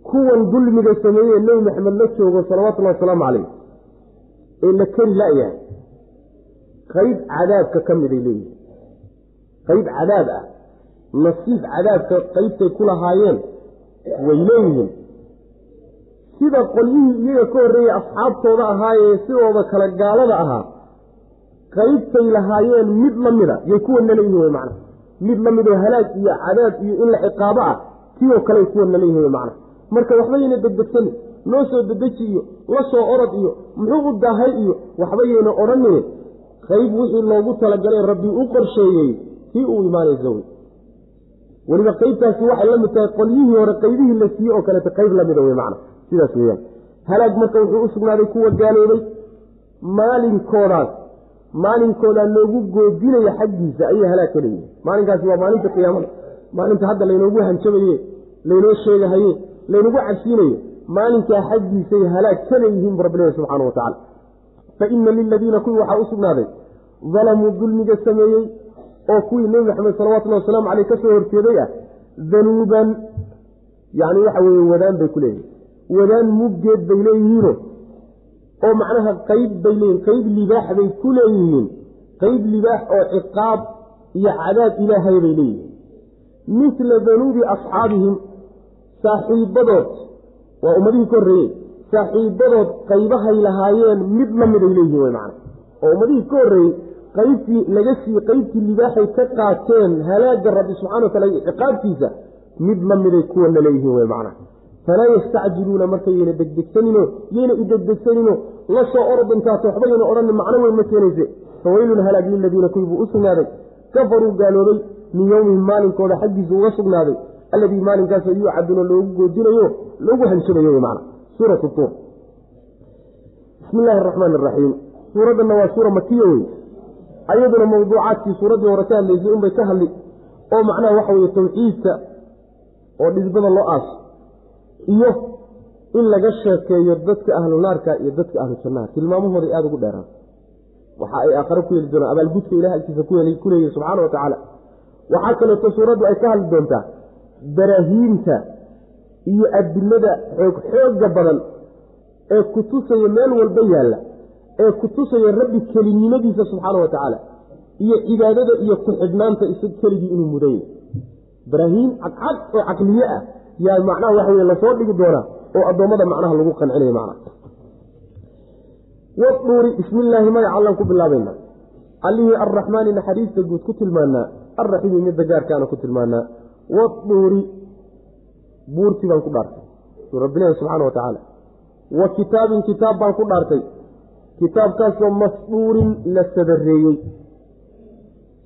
kuwan dulmiga sameeyee nebi maxamed la joogo salawatullahi wasalaamu calayh ee la keri la-yahay qayb cadaabka ka miday leeyihiin qayb cadaab ah nasiib cadaabka qaybtay ku lahaayeen way leeyihiin. Sida qolyihii iyaga ka horreeyey asxaabtooda ahaayee sidooda kale gaalada ahaa qaybtay lahaayeen mid la mida yay kuwana leeyihiin wey macna mid la midoo halaag iyo cadaab iyo in la ciqaabo ah tioo kale kuwana leeyihiin wey macna marka waxba yayna degdegsani loo soo dedeji iyo la soo orod iyo muxuu u daahay iyo waxba yayna odhanine qayb wixii loogu talagalay rabbi u qorsheeyey tii uu imaanaysa wey weliba qaybtaasi waxay la mid tahay qolyihii hore qaybihii la siiyey oo kaleeta qayb lamida wey macna sidaas weyaan halaag marka wuxuu u sugnaaday kuwa gaaloobay maalinkoodaas maalinkoodaa loogu goodinaya xaggiisa ayay halaag ka maalinkaasi waa maalinta qiyaamada maalinta hadda laynoogu hanjabaye laynoo sheegahaye laynagu cabsiinayo maalinkaa xaggiisay halaag ka leeyihiin bu rabbilahi subxaana wa tacala fa ina liladiina kuwii waxaa u sugnaaday dalamuu dulmiga sameeyey oo kuwii nebi maxamed salawatullahi wasalaamu caleyh ka soo horjeeday ah danuuban yacni waxa weeye wadaan bay ku leeyihiin wadaan muggeed bay leeyihiino oo macnaha qeyb bay leeyihiin qeyb libaax bay ku leeyihiin qeyb libaax oo ciqaab iyo cadaab ilaahay bay leeyihiin. Misla danuubi asxaabihim saaxiibadood waa ummadihii ka horreeyey saaxiibadood qaybahay lahaayeen mid la miday leeyihiin wey macna. Oo ummadihii ka horreeyey qaybtii laga siiye qaybtii libaaxay ka qaateen halaagga rabbi subxana wa taala ciqaabtiisa mid la miday kuwana leeyihiin wey macna falaa yastacjiluuna markayayna degdegsanino yayna idegdegsanino la soo orod intaato waxba yayna odhanin macno weyn ma keenayse. Fawaylun halaag liladiina kuwii u sugnaaday. Kafaruu gaaloobay min yowmihim maalinkooda xaggiisa uga sugnaaday. Alladii maalinkaasoo yuucaduuna loogu goodinayo loogu hanjabayo wy macna. Suuratu tuur. Bismi illaahi araxmaani araxiim suuraddanna waa suura makiya wey ayaduna mawduucaadkii suuraddii hore ka hadlaysay unbay ka hadli. Oo macnaha waxa weye tawxiidka oo dhisbada loo aaso iyo in laga sheekeeyo dadka ahlu naarka iyo dadka ahlu jannaha. Tilmaamahooday aada ugu dheeraan. Waxa ay aakhare ku heli doonaan abaalgudka ilahi agtiisa ku leeyahy subxaana wa tacaala. Waxaa kaleeto suuraddu ay ka hadli doontaa baraahiinta iyo adilada xoog xooga badan ee ku tusaya meel walba yaalla ee ku tusaya rabbi kelinimadiisa subxaana wa tacaala iyo cibaadada iyo ku-xidhnaanta isag keligii inuu mudan yahy baraahiin cadcad oo caqliye ah yaa macnaha waxa weye la soo dhigi doonaa oo addoommada macnaha lagu qancinayo macnaha. Waduuri bismi illaahi magaca allaan ku bilaabayna. Allihii arraxmaani naxariista guud ku tilmaanaa. Arraxiimi midda gaarkaana ku tilmaanaa. Waduuri buurtii baan ku dhaartay. Suu rabbilahi subxaana wa tacaala. Wa kitaabin kitaab baan ku dhaartay. Kitaabkaasoo masduurin la sadareeyey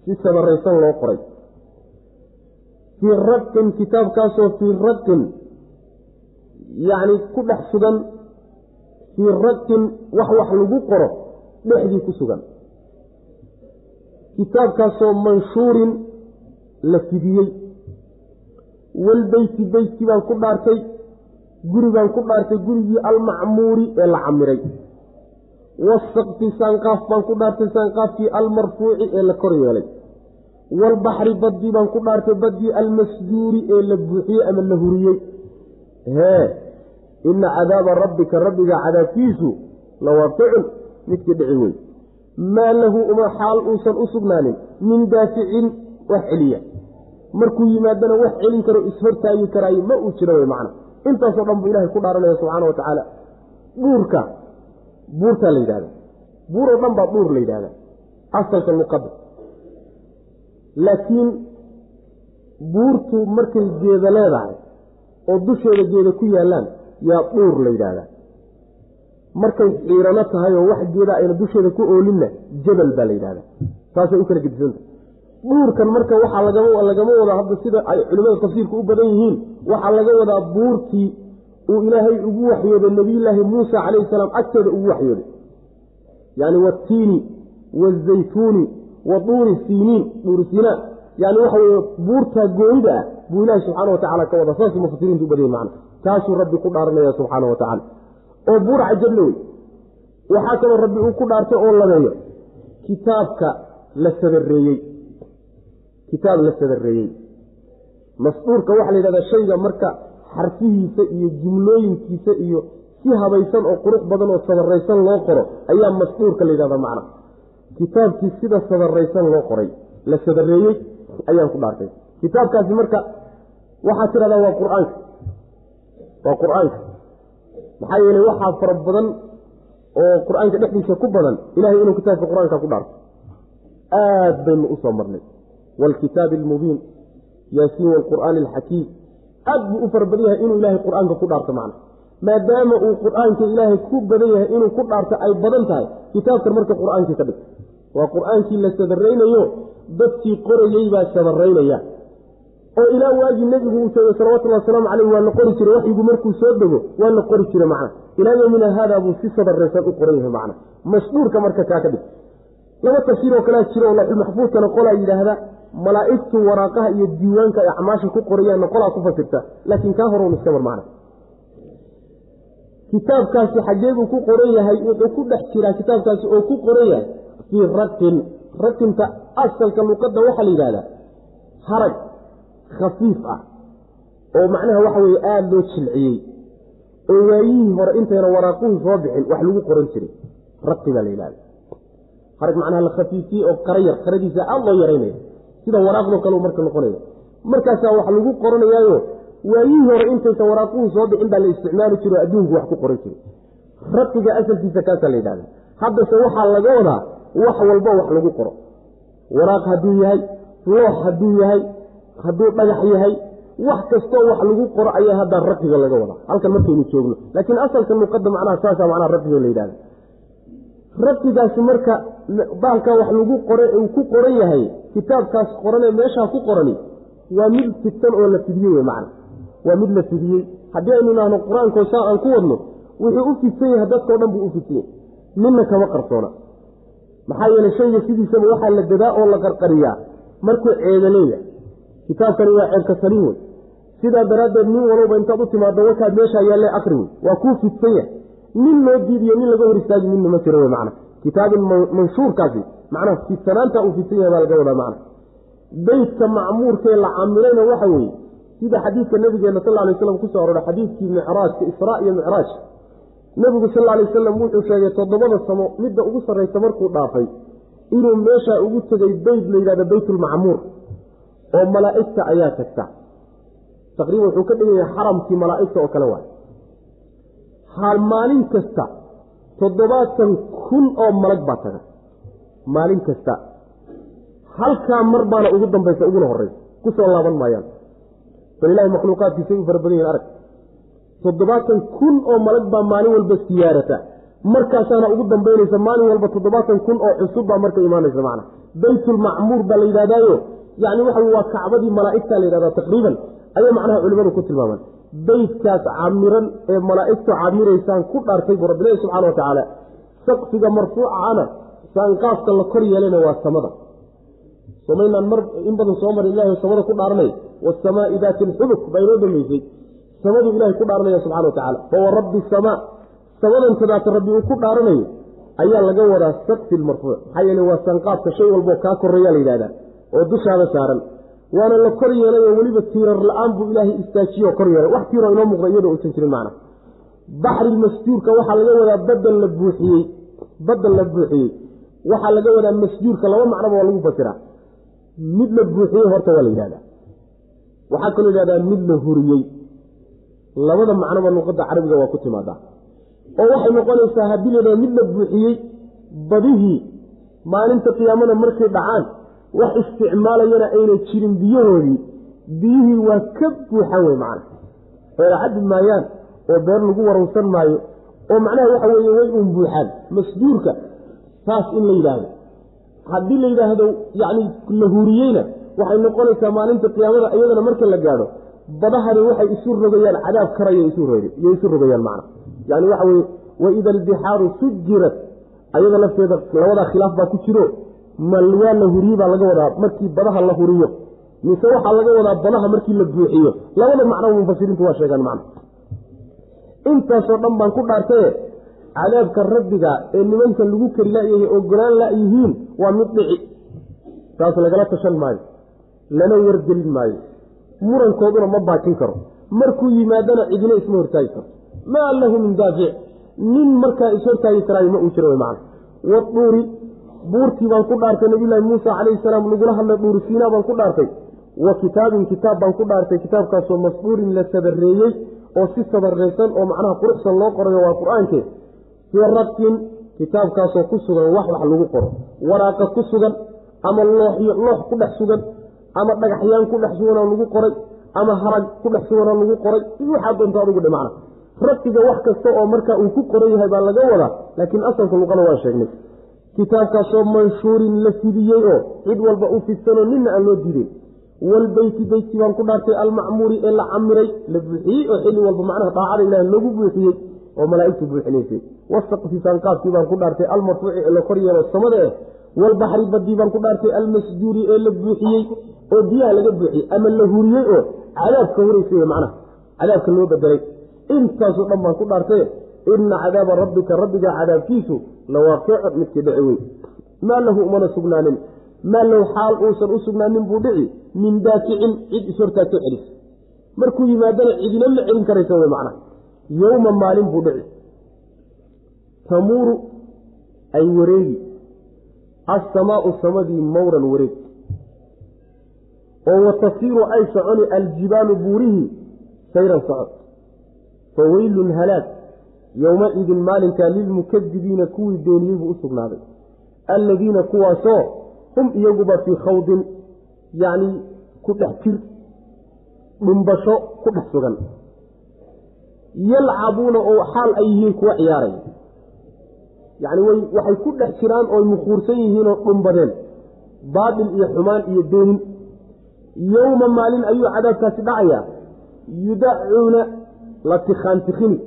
si sadaraysan loo qoray fii raqin kitaabkaasoo fii raqin yacni ku dhex sugan fii raqin wax wax lagu qoro dhexdii ku sugan. Kitaabkaasoo manshuurin la fidiyey. Walbeyti beytkii baan ku dhaartay guri baan ku dhaartay gurigii almacmuuri ee la camiray. Wasaqfi saanqaaf baan ku dhaartay saanqaafkii almarfuuci ee la kor yeelay waalbaxri baddii baan ku dhaartay baddii almasjuuri ee la buuxiyey ama la huriyey. Hee ina cadaaba rabbika rabbiga cadaabkiisu lawaaficun midkii dhici wey maa lahu uma xaal uusan u sugnaanin min daaficin wax celiya. Markuu yimaadana wax celin karo ishortaagi karaayo ma uu jiro wey macna. Intaasoo dhan buu ilahay ku dhaaranaya subxaana wa tacaala buurka buurtaa la yidhahda buur oo dhan baa buur la yidhahda asalka luqadda laakiin buurtu markay geeda leedahay oo dusheeda geeda ku yaallaan yaa buur la yidhaahdaa. Markay xiirano tahay oo wax geeda ayna dusheeda ku oolinna jabal baa la yidhahdaa saasay u kala gedisanta buurkan marka waxaa lagama wadaa hadda sida ay culimada tafsiirka u badan yihiin. Waxaa laga wadaa buurtii uu ilaahay ugu waxyooday nebiyullaahi muusa calayhi salaam agteeda ugu waxyooday. Yani watiini wazaytuuni wa duuri siiniin duuri siinaan yani waxa weye buurtaa goonida ah buu ilaahi subxaana watacala ka wada saasuu mufasiriintu u badayay macna. Taasuu rabbi ku dhaaranaya subxaana wa tacala oo buur cajabna wey. Waxaa kaloo rabbi uu ku dhaartay oo labeeyo. Kitaabka la sadareeyey kitaab la sadareeyey masduurka waxaa la yidhahdaa shayga marka xarfihiisa iyo jumlooyinkiisa iyo si habaysan oo qurux badan oo sadaraysan loo qoro ayaa masduurka la yidhahdaa macna kitaabkii sida sadaraysan loo qoray la sadareeyey ayaan ku dhaartay. Kitaabkaasi marka waxaad tidhahdaa waa qur'aanka. Waa qur'aanka. Maxaa yeelay waxaa fara badan oo qur'aanka dhexdiisa ku badan ilahay inuu kitaabka qur'aanka ku dhaarto. Aad baynu u soo marnay. Waalkitaabi almubiin yaasiin waalqur'aani alxakiim aad buu u fara badan yahay inuu ilaahay qur'aanka ku dhaarto macna. Maadaama uu qur'aanka ilaahay ku badan yahay inuu ku dhaarto ay badan tahay. Kitaabkan marka qur'aankii ka dhig waa qur'aankii la sadaraynayo dadkii qorayey baa sadaraynaya oo ilaa waagii nebigu uu joogay salawatullahi wasalaamu caleyh waa la qori jiray waxyigu markuu soo dego waa la qori jiray macna. Ilaa yomina haadaa buu si sadaraysan u qoran yahay macna. Mashduurka marka kaa ka dhig. Laba tafsiir oo kalea jiro oo laxulmaxfuudkana qolaa yidhaahda malaa'igtu waraaqaha iyo diiwaanka ay acmaasha ku qorayaanna qolaa ku fasirta. Laakiin kaa hore un iska mar macna. Kitaabkaasi xageebuu ku qoran yahay wuxuu ku dhex jiraa kitaabkaasi oo ku qoran yahay fii ratin ratinta asalka luqadda waxaa la yidhahdaa harag khafiif ah oo macnaha waxa weye aada loo jilciyey oo waayihii hore intayna waraaquhu soo bixin wax lagu qoran jiray rati baa la yidhahda harag macnaha la khafiifiyey oo qara yar qaradiisa aada loo yaraynaya sida waraaqdoo kale marka noqonaya. Markaasaa wax lagu qoranayaayo waayihii hore intaysan waraaquhu soo bixin baa la isticmaali jiro adduunku wax ku qoran jiray. Ratiga asalkiisa kaasaa la yidhahda haddase waxaa laga wadaa wax walba wax lagu qoro. Waraaq hadduu yahay loox hadduu yahay hadduu dhagax yahay wax kastoo wax lagu qoro ayaa hadda raqiga laga wadaa. Halkan markaynu joogno. Laakiin asalka luqadda macnaha saasa macnaha raqiga la yidhahda raqigaasi marka baalkaa wax lagu qora uu ku qoran yahay kitaabkaas qoranee meeshaa ku qorani waa mid fidsan oo la fidiyey wey macna. Waa mid la fidiyey. Haddii aynu idhaahno qur'aankoo saa aan ku wadno wuxuu u fidsan yahay dadkao dhan buu u fidsan yahay. Midna kama qarsoona maxaa yeeley shayga sidiisaba waxaa la dadaa oo la qarqariyaa. Markuu ceedaleeya kitaabkani waa ceebka saliin wey sidaa daraaddeed nin walowba intaad u timaado wakaad meeshaa yaalle akri wey waa kuu fidsan yahay. Nin loo diidiyo nin laga hor istaagi midna ma jiro wey macna. Kitaabin manshuurkaasi macnaha fidsanaanta uu fidsan yahay baa laga wadaa macna. Beytka macmuurkee la camilayna waxa weeye sida xadiidka nabigeena sal alay slam ku soo aroray xadiidkii micraajka israa iyo micraaj nebigu sal alay wasalam wuxuu sheegay toddobada samo midda ugu sarraysa markuu dhaafay inuu meeshaa ugu tegay beyt la yidhahdo beytulmacmuur oo malaa'igta ayaa tagta. Taqriiban wuxuu ka dhigan yahay xaramkii malaa'igta oo kale waay. Maalin kasta toddobaatan kun oo malag baa taga. Maalin kasta. Halkaa mar baana ugu dambaysa uguna horeysa ku soo laaban maayaan. Bal ilahay makhluuqaadkiisay u fara badan yihiin arag toddobaatan kun oo malag baa maalin walba siyaarata. Markaasaana ugu dambaynaysa maalin walba toddobaatan kun oo cusub baa marka imaanaysa macna. Beytulmacmuur baa la yidhahdaayo. Yani waxa waa kacbadii malaa'igta la yidhahdaa taqriiban ayay macnaha culimadu ku tilmaamaan. Beytkaas camiran ee malaa'igtu camiraysaan ku dhaartay buu rabbilahi subxana wa tacaala saqfiga marfuucana saanqaafka la kor yeelayna waa samada. Somaynaan mar in badan soo mari ilahay samada ku dhaaranay waasamaai daati lxubuk baa inoo dambeysay samaduu ilahay ku dhaaranaya subxana wa tacala fawa rabbi samaa. Samadantadaata rabbi uu ku dhaaranayo ayaa laga wadaa saqfi lmarfuuc maxaa yeele waa saanqaafka shay walboo kaa koreeya la yidhahdaa oo dushaada saaran. Waana la kor yeelay oo weliba tiirar la'aan buu ilaahay istaajiyo kor yeelay. Wax tiiroo inoo muuqda iyadoo uusan jirin macna baxri masjuurka waxaa laga wadaa badan la buuxiyey. Badan la buuxiyey. Waxaa laga wadaa masjuurka laba macnoba waa lagu fasiraa. Mid la buuxiyey horta waa la yidhahdaa waxaa kaloo yidhahdaa mid la huriyey labada macnoba luqadda carabiga waa ku timaadaa oo waxay noqonaysaa haddii la yidhahda mid la buuxiyey badihii maalinta qiyaamada markay dhacaan wax isticmaalayana ayna jirin biyahoodii biyihii waa ka buuxan wey macna eena caddi maayaan oo beer lagu warowsan maayo oo macnaha waxa weeye way uun buuxaan masjuurka saas in la yidhaahdo haddii la yidhaahdo yacni la huriyeyna waxay noqonaysaa maalinta qiyaamada iyadana marka la gaadho badahani waxay isu rogayaan cadaab karaya iyo isu rogayaan macna. Yani waxa weye waida albixaaru sujirat ayada lafteeda labadaa khilaaf baa ku jiro mal waa la huriye baa laga wadaa markii badaha la huriyo. Mise waxaa laga wadaa badaha markii la buuxiyo. Labada macno mufasiriintu waa sheegaan macna. Intaasoo dhan baan ku dhaartaye cadaabka rabbiga ee nimanka lagu kari layahay ogolaan layihiin waa mid dhici. Taas lagala tashan maayo lana wargelin maayo murankooduna ma baajin karo. Markuu yimaadana cidina isma hortaagi karto maa lahu min daafic nin markaa ishortaagi karaayo ma uu jiro man waduuri buurtii baan ku dhaartay nabiyulaahi muusa calayhi salaam lagula hadlay dhuuri siinaa baan ku dhaartay. Wa kitaabin kitaab baan ku dhaartay kitaabkaasoo masbuurin la sabareeyey oo si sabaraysan oo macnaha quruxsan loo qorayo waa qur'aanke fii raqin kitaabkaasoo ku sugan wax wax lagu qoro. Waraaqa ku sugan ama looxyo loox ku dhex sugan ama dhagaxyaan ku dhex suganoo lagu qoray ama harag ku dhex suganoo lagu qoray iyo waxaa doonta adugu dhe macna rabtiga wax kasta oo markaa uu ku qoran yahay baa laga wadaa laakiin asalka luqada waan sheegnay. Kitaabkaasoo manshuurin la fidiyey oo cid walba u fidsanoo nina aan loo diideyn walbeyti beyti baan ku dhaartay almacmuuri ee la camiray la buuxiyey oo xilli walba macnaha daacada ilaah lagu buuxiyey oo malaaigtu buuxinaysay. Wasaqfi saanqaadkii baan ku dhaartay almarfuuci ee la kor yeelo samada eh walbaxri badii baan ku dhaartay almasjuuri ee la buuxiyey oo biyaha laga buuxiyey ama la huriyey oo cadaabka huraysay macnaha cadaabka loo bedelay intaasoo dhan baan ku dhaartay ina cadaaba rabbika rabbiga cadaabkiisu lawaaqiicun midkii dhici wey maa lahu umana sugnaanin maa lahu xaal uusan u sugnaanin buu dhici min daaficin cid ishortaagto celis. Markuu yimaadana cidina ma celin karaysa wey macnaha. Yowma maalin buu dhici. Tamuuru ay wareegi assamaau samadii mawran wareeg oo watasiiru ay soconi aljibaalu buurihii sayran socod. Fa weylun halaag yowmaidin maalinkaa lilmukadibiina kuwii beeniyey buu u sugnaaday. Alladiina kuwaasoo hum iyaguba fii khawdin yacni ku dhex jir dhumbasho ku dhex sugan. Yalcabuuna oo xaal ay yihiin kuwa ciyaaray yacni way waxay ku dhex jiraan ooy mukhuursan yihiinoo dhumbadeen baatil iyo xumaan iyo beenin yowma maalin ayuu cadaabkaasi dhacayaa. Yudacuuna la tikhaantikhini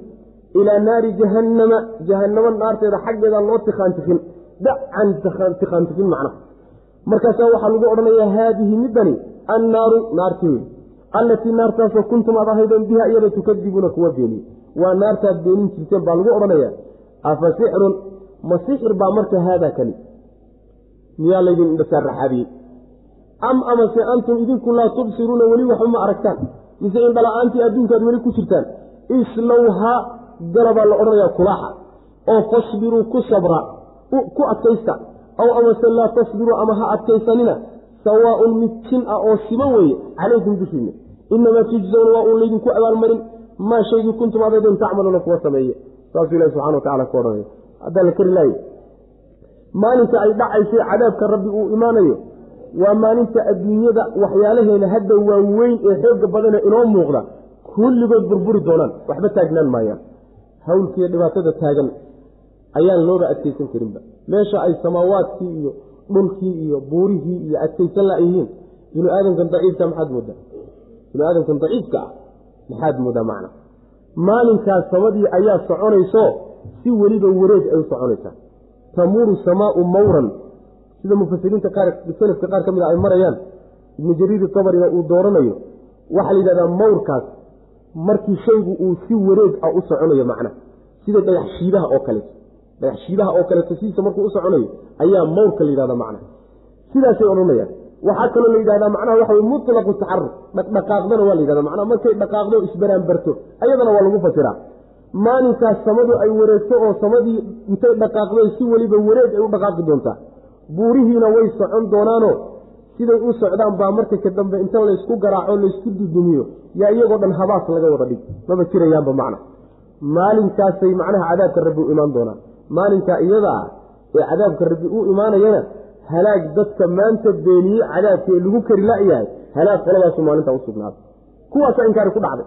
ilaa naari jahannama. Jahannamo naarteeda xaggeeda loo tikhaantikhin. Dacan tikhaantikhin macnaha markaasaa waxaa lagu odhanayaa haadihi middani annaaru naarti wey allatii naartaasoo kuntum aad ahaydeen biha iyada tukadibuuna kuwa beeniye waa naartaad beenin jirteen baa lagu odhanayaa. Afa ma sixir baa marka haadaa kani? Miyaa laydin indhasaar raxaabiyey am amase antum idinku laa tubsiruuna weli waxba ma aragtaan. Mise indhala-aantii adduunkaad weli ku jirtaan. Islowhaa galabaa la odhanayaa kulaaxa. Oo fasbiruu ku sabra ku adkaysta. Aw amase laa tasbiruu ama ha adkaysanina sawaaun mid jin ah oo siman weeye calaykum dushiina inamaa tujzawna waa uun laydinku abaalmarin maa shaygii kuntum adaydeen tacmaluuna kuwa sameeye. Saasuu ilahi subxana watacala ku odhanaya haddaa la kari laaya maalinta ay dhacaysay cadaabka rabbi uu imaanayo waa maalinta adduunyada waxyaalaheena hadda waaweyn ee xooga badane inoo muuqda kulligood burburi doonaan waxba taagnaan maayaan. Hawlkiiyo dhibaatada taagan ayaan looba adkaysan karinba. Meesha ay samaawaadkii iyo dhulkii iyo buurihii iyo adkaysan layihiin binu aadamkan daciifka maxaad moodaa? Binu aadamkan daciifka ah maxaad moodaa macna? Maalinkaas samadii ayaa soconayso si weliba wareeg ay u soconaysaa tamuuru samaau mawran. Sida mufasiriinta qaar salafka qaar ka mid a ay marayaan ibnu jariir tabarina uu dooranayo. Waxaa la yidhahdaa mawrkaas markii shaygu uu si wareeg ah u soconayo macna. Sida dhagax shiidaha oo kaleeto dhagax shiidaha oo kaleeto sidiisa markuu u ayaa mawrka la yidhahda macna. Sidaasay odhanayaan waxaa kaloo la yidhahdaa macnaha waxa wey mutlaqu taxaruk dhaqdhaqaaqdana waa la yidhahda macnaha markay dhaqaaqdo isbaraanbarto ayadana waa lagu fasiraa maalinkaas samadu ay wareegto oo samadii intay dhaqaaqday si weliba wareeg ay u dhaqaaqi doontaa. Buurihiina way socon doonaanoo siday u socdaan baa marka ka dambe inta laysku garaaco laysku dudumiyo yaa iyagoo dhan habaas laga wada dhig. Maba jirayaanba macna. Maalinkaasay macnaha cadaabka rabbi u imaan doonaan. Maalinkaa iyada ah ee cadaabka rabbi u imaanayana halaag dadka maanta beeniyey cadaabka ee lagu kari la-yahay halaag qoladaasu maalintaa u sugnaaday kuwaasa inkaari ku dhacday.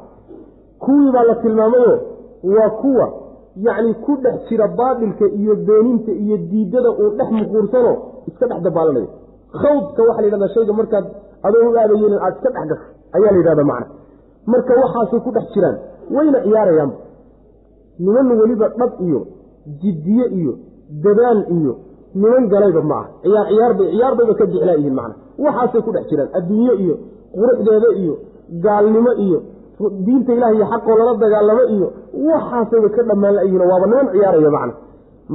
Kuwii baa la tilmaamayo waa kuwa yacni ku dhex jira baadilka iyo beeninta iyo diidada uu dhex muquursano iska dhex dabaalanayo. Khawdka waxaa la yidhahdaa shayga markaad adoo u aadayeelin aad iska dhex gasho ayaa la yidhahda macna. Marka waxaasay ku dhex jiraan wayna ciyaarayaanba niman weliba dhab iyo jiddiye iyo dadaal iyo niman galayba ma ah ciyaar ciyaarbay ciyaarbayba ka jeclaa yihiin macna. Waxaasay ku dhex jiraan adduunye iyo quruxdeeda iyo gaalnimo iyo diinta ilaah iyo xaqoo lala dagaalamo iyo waxaasayba ka dhammaan layihiin waaba niman ciyaaraya macna.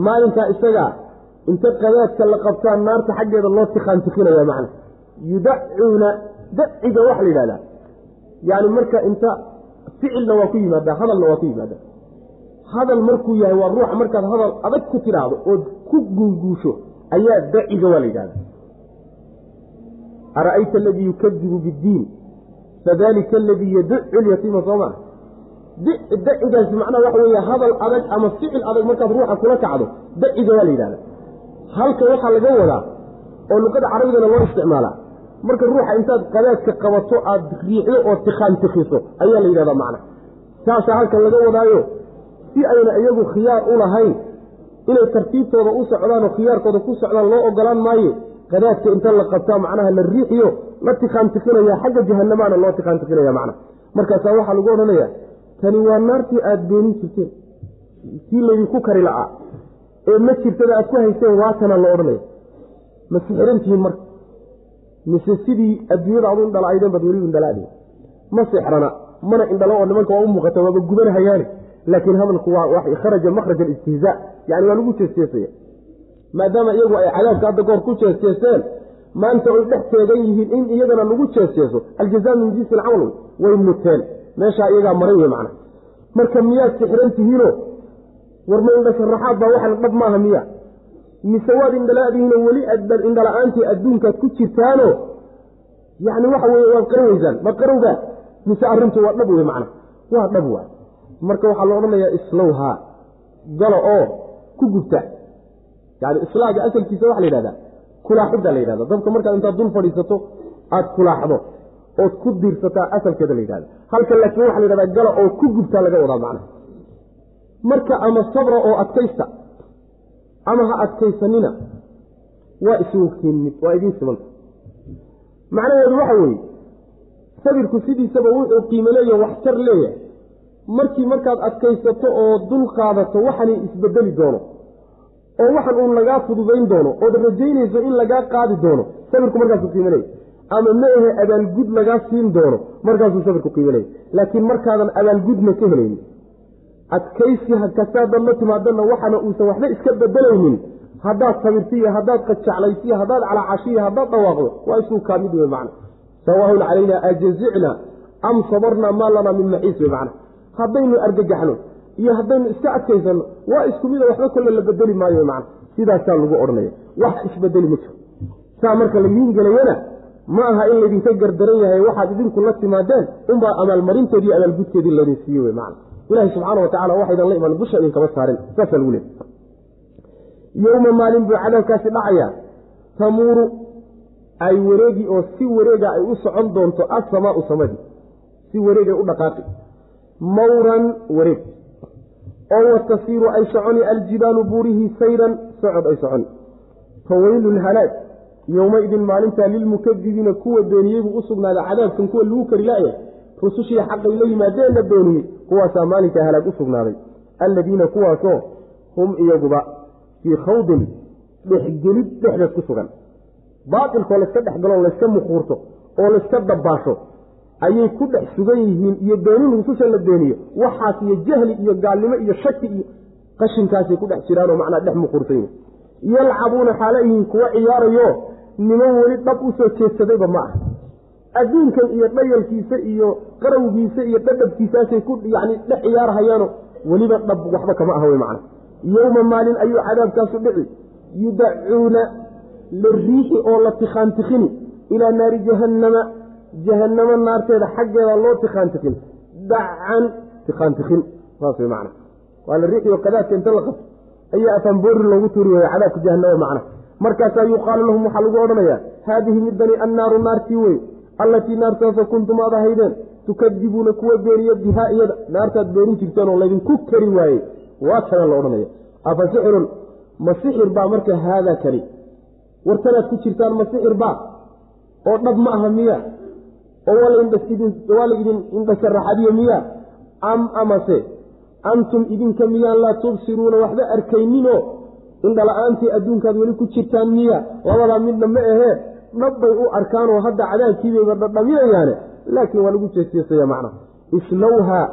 Maalinkaa isagaa inta qadaadka la qabtaa naarta xaggeeda loo tiqaantiqinaya macna. Yudacuuna daciga waxa la yidhahdaa yani marka inta ficilna waa ku yimaada hadalna waa ku yimaada hadal markuu yahay waa ruuxa markaad hadal adag ku tidhaahdo ood ku guuguusho ayaa daciga waa la yidhahda ara'ayta aladii yukadibu biddiin fadalika aladii yaducu lyatiima soo maa dacigaasi macnaha waxa weeye hadal adag ama ficil adag markaad ruuxa kula kacdo daciga waa la yidhahda halka waxaa laga wadaa oo luqada carabigana loo isticmaalaa marka ruuxa intaad qadaadka qabato aad riixdo oo tikhaantikiso ayaa la yidhahdaa macna saasaa halkan laga wadaayo si ayna iyagu khiyaar u lahayn inay tartiibtooda u socdaan oo khiyaarkooda ku socdaan loo ogolaan maaye qadaadka inta la qabtaa macnaha la riixiyo la tikhaantikinaya xagga jahanamaana loo tikhaantikinaya macna markaasaa waxaa lagu odhanaya tani waa naartii aada beenin jirteen tii laydinku kari la'aa ee ma jirtada aad ku haysteen waatanaa la odhanaya ma sixrantihiin marka mise sidii adduunyada adu indhalaaydeen baad weliba indhalaadhi ma sixrana mana indhalo oo nimanka waa u muuqata waaba guban hayaane laakiin hadalku waa kharaja makhraj alistihzaa yani waa lagu jeesjeesaya maadaama iyagu ay cadaabka hadda goor ku jeesjeeseen maanta oy dhex teegan yihiin in iyagana lagu jeesjeeso aljazaa min jinsi alcamal way muteen. Meeshaa iyagaa maray wey macna. Marka miyaad sixran tihiino warma indha sharaxaad baa waxan dhab maaha miya mise waad indhalaadihiino weli indhala-aantii adduunkaad ku jirtaano yani waxa weye waad qaroweysaan ma qarowgaa? Mise arrintu waa dhab wey macna. Waa dhab waay marka waxaa la odhanayaa islowhaa galo oo ku gubta yani islaaga asalkiisa waxa la yidhahdaa kulaaxidda la yidhahda dabka markaad intaad dul fadhiisato aada kulaaxdo ood ku diirsataa asalkeeda la yidhahda halkan laakiin waxa la yidhahdaa galo oo ku gubtaa laga wadaa macna marka ama sabra oo adkaysta ama ha adkaysanina waa iswogtiin waa idiin simanta macnaheedu waxa weeye sabirku sidiisaba wuxuu qiimo leeyaho waxtar leeyahay. Markii markaad adkaysato oo dul qaadato waxani isbedeli doono oo waxan uun lagaa fududayn doono ood rajaynayso in lagaa qaadi doono sabirku markaasuu qiimo leeyahy ama ma ahe abaalgud lagaa siin doono markaasuu sabirku qiimo leeyahy laakiin markaadan abaalgudna ka helaynin adkaysi kastaadaad la timaadana waxaana uusan waxba iska bedelaynin. Haddaad sabirtiyo haddaad qajaclaysiyo haddaad calaacashiyo haddaad dhawaaqdo waa isuu kaa mid wey macna. Sawaahun calaynaa ajazicna am sabarnaa maa lanaa min maxiis wey macna. Haddaynu argagaxno iyo haddaynu iska adkaysanno waa isku mida waxba kolle la bedeli maayo macna. Sidaasaa lagu odhanaya wax isbedeli ma jiro. Saa marka laydiin gelayana ma aha in laydinka gardaran yahay waxaad idinku la timaadeen unbaa amaalmarinteedi iyo abaalgudkeedii laydin siiye wey macna. Ilahi subxaana watacala waxaydan la imaan busha idinkama saarin. Saasaa lagu leey yowma maalin buu cadaabkaasi dhacayaa tamuuru ay wareegi oo si wareega ay u socon doonto assamaau samadii si wareegay u dhaqaaqi. Mawran wareeg oo watasiiru ay soconi aljibaalu buurihii sayran socod ay soconi. Faweylun halaag yowmaidin maalintaa lilmukadibiina kuwa beeniyey buu u sugnaaday cadaabkan kuwa lagu kari laaya rusushii xaqay la yimaadeenna beeniyey kuwaasaa maalinkaa halaag u sugnaaday. Alladiina kuwaasoo hum iyaguba fii khawdin dhexgelid dhexdeed ku sugan. Baatilkoo layska dhexgalo layska muquurto oo layska dabbaasho ayay ku dhex sugan yihiin iyo beenin rususha la beeniyo. Waxaas iyo jahli iyo gaalnimo iyo shaki iyo qashinkaasay ku dhex jiraanoo macnaa dhex muquursan yihiin yalcabuuna xaala yihiin kuwa ciyaarayo niman weli dhab u soo jeedsadayba ma ah adduunkan iyo dhayalkiisa iyo qarawgiisa iyo dhadhabkiisaasay ku yani dhex ciyaarhayaano weliba dhab waxba kama aha wey macna yowma maalin ayuu cadaabkaasu dhici yudacuuna la riixi oo la tikhaantikhini ilaa naari jahannama jahannamo naarteeda xaggeeda loo tikhaantikin dacan tikhaantikin saas wey macna. Waa la riixi oo qadaadka inta la qabto. Ayaa afaanboori loogu tuuri waya cadaabka jahanama macna. Markaasaa yuqaalu lahum waxaa lagu odhanayaa haadihi midani annaaru naartii wey allatii naartaasoo kuntum aad ahaydeen tukadibuuna kuwa beeniya bihaa iyada. Naartaad beenin jirteen oo laydinku kari waayey waa kana la odhanaya afa sixirun ma sixir baa marka haadaa kani? Wartanaad ku jirtaan ma sixir baa? Oo dhab ma aha miya oo waa laydin indhasharaxadiyo miyaa am amase antum idinka miyaan laa tubsiruuna waxba arkayninoo? Indhala-aantii adduunkaad weli ku jirtaan miya? Labadaa midna ma ahee dhabbay u arkaanoo hadda cadaabkiibayba dhadhaminayaane laakiin waa lagu jeesjeesaya macnaha. Islowhaa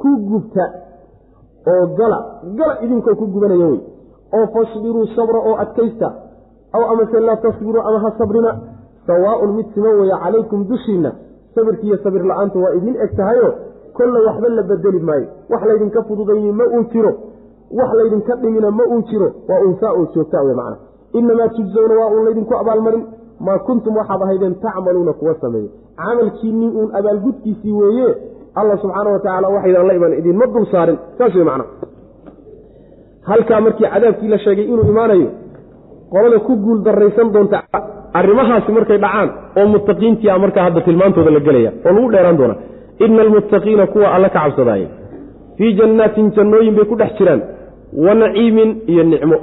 ku gubta oo gala gala idinkoo ku gubanaya wey. Oo fasbiruu sabra oo adkaysta. Aw amase laa tasbiruu ama ha sabrina. Sawaaun mid siman weeye calaykum dushiinna sabirkiiyo sabir la'aantu waa idin eg tahayo kolle waxba la bedeli maayo. Wax laydinka fududayni ma uu jiro. Wax laydinka dhimina ma uu jiro. Waa unsaa oo joogta wey macna. Inamaa tujsawna waa uun laydinku abaalmarin. Maa kuntum waxaad ahaydeen tacmaluuna kuwa sameeye camalkiinnii uun abaalgudkiisii weeye alla subxaana wa tacaala waxaydan la iman idinma dul saarin. Saas wey macna. Halkaa markii cadaabkii la sheegay inuu imaanayo qolada ku guul daraysan doonta arrimahaasi markay dhacaan oo muttaqiintia markaa hadda tilmaantooda la gelaya oo lagu dheeraan doona ina almuttaqiina kuwa alla ka cabsadaaya fii jannaatin jannooyin bay ku dhex jiraan wa naciimin iyo nicmo.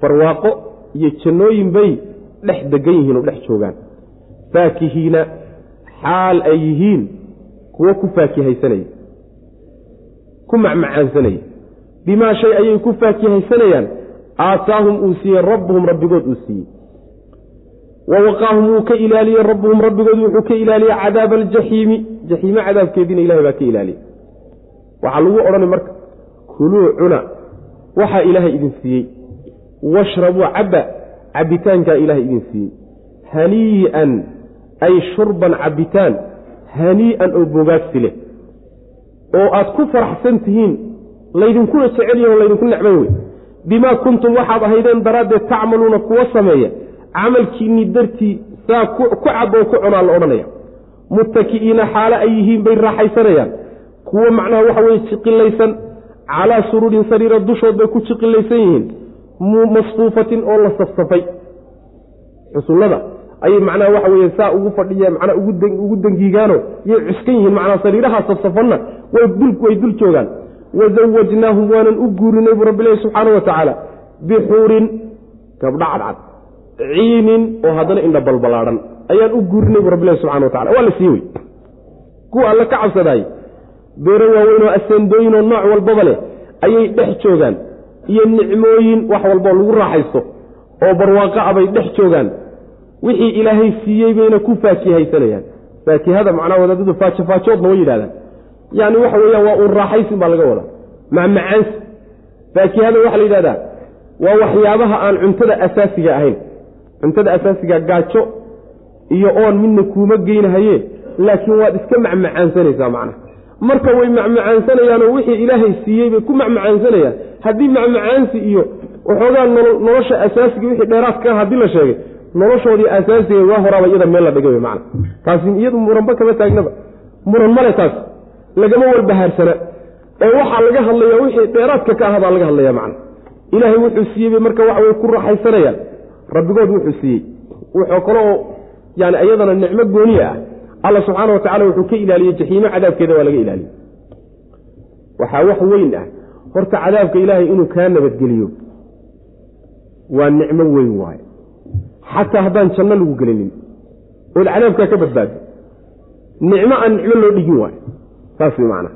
Barwaaqo iyo jannooyin bay dhex degan yihiin oo dhex joogaan. Faakihiina xaal ay yihiin kuwo ku faakihaysanaya ku macmacaansanaya bimaa shay ayay ku faakihaysanayaan aataahum uu siiyey rabbuhum rabbigood uu siiyey wa waqaahum wuu ka ilaaliyey rabbuhum rabbigood wuxuu ka ilaaliyey cadaaba aljaxiimi jaxiime cadaabkeediina ilahay baa ka ilaaliyey waxaa lagu odhanay marka kuluu cuna waxaa ilaahay idin siiyey washrabuu cabba cabbitaankaa ilaahay idin siiyey hanii'an ay shurban cabbitaan hanii'an oo bogaagsi leh oo aad ku faraxsan tihiin laydinkuna jecel yahi o laydinku necban wey bimaa kuntum waxaad ahaydeen daraaddeed tacmaluuna kuwa sameeya camalkiinnii dartii saa ku cab oo ku cunaa la odhanaya. Muttaki'iina xaalo ay yihiin bay raaxaysanayaan. Kuwo macnaha waxa weye jiqilaysan calaa suruurin sariira dushood bay ku jiqilaysan yihiin. Masfuufatin oo la safsafay. Xusullada ayay macnaha waxa weye saa ugu fadhiya macnaa ugu dangiigaano yay cuskan yihiin macnaa sariiraha safsafanna way dul joogaan. Wazawajnaahum waanan u guurinay buu rabbilahi subxaana wa tacaala bixuurin gabdha cadcad ciinin oo haddana indha balbalaadhan ayaan u guurinay buu rabbilahi subxana wa tacala waa la sii wey kuwa alle ka cabsadaay beero waaweyn oo aseendooyin oo nooc walbaba leh ayay dhex joogaan. Iyo nicmooyin wax walboo lagu raaxaysto oo barwaaqo a bay dhex joogaan. Wixii ilaahay siiyey bayna ku faakihaysanayaan faakihada macnaa wadaadadu faajofaajoodna way yidhahdaan yani waxa weeyaan waa uun raaxaysin baa laga wadaa. Macmacaansi faakihada waxaa la yidhahdaa waa waxyaabaha aan cuntada asaasiga ahayn cuntada asaasiga gaajo iyo oon midna kuuma geynahaye laakiin waad iska macmacaansanaysaa macnaha. Marka way macmacaansanayaanoo wixii ilaahay siiyey bay ku macmacaansanayaan haddii macmacaansi iyo waxoogaa nolosha asaasiga wixii dheeraadka haddii la sheegay noloshoodii asaasiga waa horaaba iyada meel la dhigay wey macna taasi iyadu muranba kama taagnaba. Muran male taas. Lagama walbahaarsana ee waxaa laga hadlaya wixii dheeraadka ka ah baa laga hadlaya macna ilaahay wuxuu siiyey bay marka waxa way ku raaxaysanayaan rabbigood wuxuu siiyey. Wuxuu kaloo yani iyadana nicmo gooniya ah alla subxaana wa tacala wuxuu ka ilaaliyey jaxiimo cadaabkeeda waa laga ilaaliyey. Waxaa wax weyn ah. Horta cadaabka ilaahay inuu kaa nabadgeliyo waa nicmo weyn waaye xataa haddaan janno lagu gelinin ood cadaabkaa ka badbaado nicmo aan nicmo loo dhigin waayo. Saas way macnaha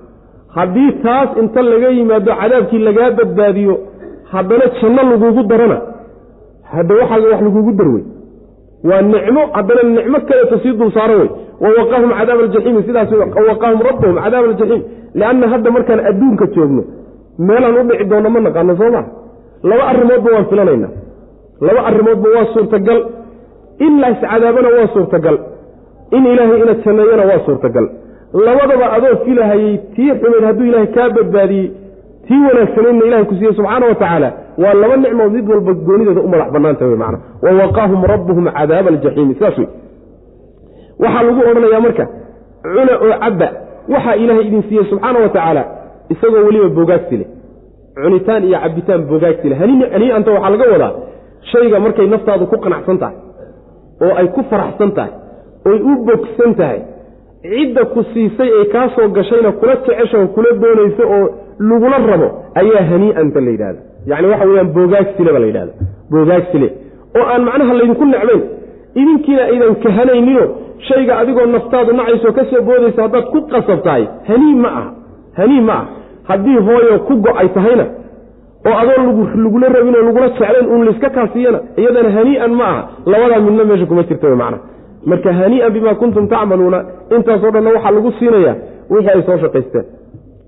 haddii taas inta laga yimaado cadaabkii lagaa badbaadiyo haddana janno lagugu darana hadda waxaaga wax lagugu darwey waa nicmo haddana nicmo kaleeto sii dul saaro wey wawaqahum cadaaba aljaxiimi sidaas waqahum rabbahum cadaaba aljaxiim lianna hadda markaan adduunka joogno meelaan u dhici doonno ma naqaano soo maa laba arrimoodba waan filanaynaa. Laba arrimoodba waa suurtagal. In la iscadaabana waa suurtagal. In ilaahay ina janneeyana waa suurtagal. Labadaba adoo filahayey tii xumayd hadduu ilaahay kaa badbaadiyey tii wanaagsanaydna ilahay ku siiyey subxaana wa tacaala waa laba nicmood mid walba goonideeda u madax bannaanta wey macana wawaqaahum rabbuhum cadaaba aljaxiimi sidaas wey waxaa lagu odhanayaa marka cuna oo cabba waxaa ilaahay idin siiyey subxaana wa tacaala isagoo weliba bogaagsi leh. Cunitaan iyo cabbitaan bogaagsi leh. Hanii'anta waxaa laga wadaa shayga markay naftaadu ku qanacsan tahay oo ay ku faraxsan tahay oy u bogsan tahay cidda ku siisay ee kaa soo gashayna kula jecesha oo kula doonayso oo lagula rabo ayaa hanii'anta la yidhahda yacni waxa weyaan boogaagsile ba la yidhahda boogaagsile oo aan macnaha laydinku necbayn idinkiina aydan kahanayninoo shayga adigoo naftaadu nacayso ka soo boodaysa haddaad ku qasab tahay hanii ma aha. Hanii ma ah haddii hooyo ku go'ay tahayna oo adoo lagula rabin oo lagula jeclayn uun layska kaasiyana iyadana hanii'an ma aha. Labadaa midna meesha kuma jirta wy macna. Marka hanii'an bimaa kuntum tacmaluuna intaasoo dhanna waxaa lagu siinayaa wixii ay soo shaqaysteen.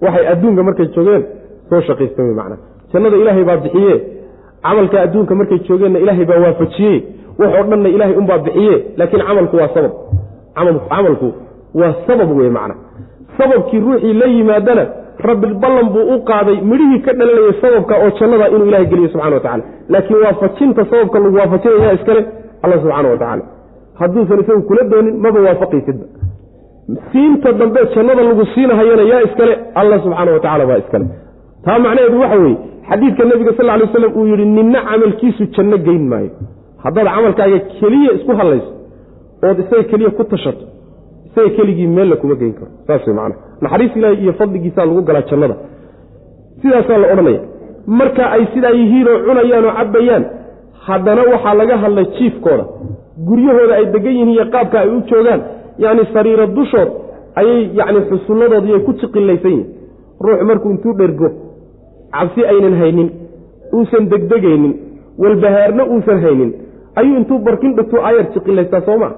Waxay adduunka markay joogeen soo shaqaysteen wy macna jannada ilaahay baa bixiye camalka adduunka markay joogeenna ilaahay baa waafajiye wax oo dhanna ilaahay unbaa bixiye laakiin camalku waa sabab. Camalku waa sabab wey macna. Sababkii ruuxii la yimaadana rabbi ballan buu u qaaday midhihii ka dhalanayay sababka oo jannada inuu ilahay geliyo subxana wa tacala laakiin waafajinta sababka lagu waafajinaya iskale alla subxaana wa tacaala. Hadduusan isagu kula doonin maba waafaqaysidba. Siinta dambe jannada lagu siinahayana yaa iskale alla subxaana wa tacala baa iskale taa macnaheedu waxa weeye xadiidka nebiga sal lay slam uu yidhi ninna camalkiisu janno geyn maayo. Haddaad camalkaaga keliya isku hadlayso ood isaga keliya ku tashato isaga keligii meella kuma geyn karo. Saas wey macana naxariis ilaahi iyo fadligiisaa lagu galaa jannada. Sidaasaa la odhanaya. Marka ay sidaa yihiinoo cunayaan oo cabbayaan haddana waxaa laga hadlay jiifkooda. Guryahooda ay degan yihiin iyo qaabka ay u joogaan yacni sariiro dushood ayay yacni xusulladoodiyay ku jiqilaysan yihiin ruux markuu intuu dhergo cabsi aynan haynin uusan degdegaynin walbahaarna uusan haynin ayuu intuu barkin dhigtuu ayar jiqilaystaa soo maa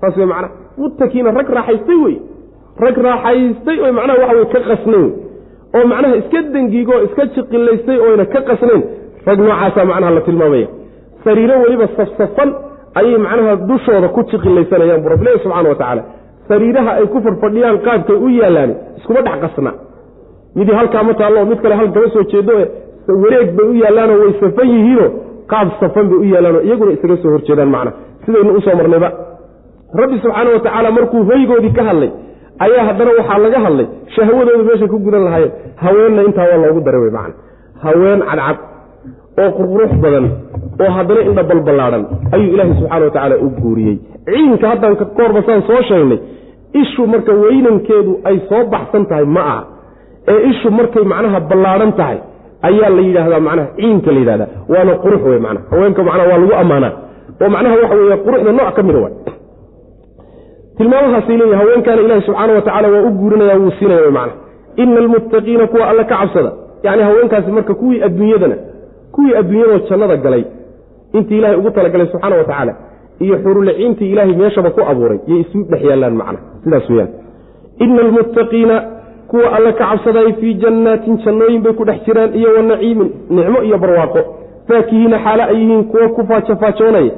saas wey macnaha muttakiina rag raaxaystay wey. Rag raaxaystay oo macnaha waxa wey ka qasnayn. Wey oo macnaha iska dengiigoo iska jiqilaystay oyna ka qasnayn. Rag noocaasaa macnaha la tilmaamaya. Sariiro weliba safsafan ayay macnaha dushooda ku jiqilaysanayaan bu rabbilahi subxana wa tacaala sariiraha ay ku fadhfadhiyaan qaabkay u yaalaan iskuma dhex qasna midii halkaa ma taallo mid kale hal kama soo jeedo wareeg bay u yaallaanoo way safan yihiinoo qaab safan bay u yaallaanoo iyaguna isaga soo horjeedaan macna. Sidaynu u soo marnayba. Rabbi subxaana wa tacaala markuu hoygoodii ka hadlay ayaa haddana waxaa laga hadlay shahwadooda meeshay ku gudan lahaayeen haweenna intaa waa loogu daray wey macna. Haween cadcad oo qurqurux badan oo haddana indha balballaadhan ayuu ilaahay subxaana wa tacaala u guuriyey. Ciinka haddaan ka saan soo sheegnay ishu marka weynankeedu ay soo baxsan tahay ma aha ee ishu markay macnaha ballaadhan tahay ayaa la yidhaahdaa macnaha ciinka la yidhahdaa waana qurux wey macnaha. Haweenka macnaha waa lagu ammaanaa. Oo macnaha waxa weeye quruxda nooc ka mida waay. Tilmaamahaasay leeyihiin haweenkaana ilahi subxaana wa tacala waa u guurinaya wuu siinaya wy macnaha. Ina almuttaqiina kuwa alle ka cabsada. Yacni haweenkaasi marka kuwii adduunyadana kuwii adduunyadoo jannada galay intii ilaahay ugu talagalay subxaana wa tacaala iyo xuruliciintii ilaahay meeshaba ku abuuray yay isu dhex yaallaan macna sidaas weyaan ina almuttaqiina kuwa alle ka cabsaday fii jannaatin jannooyin bay ku dhex jiraan iyo wa naciimin nicmo iyo barwaaqo. Faakihiina xaale ay yihiin kuwa ku faajofaajoonaya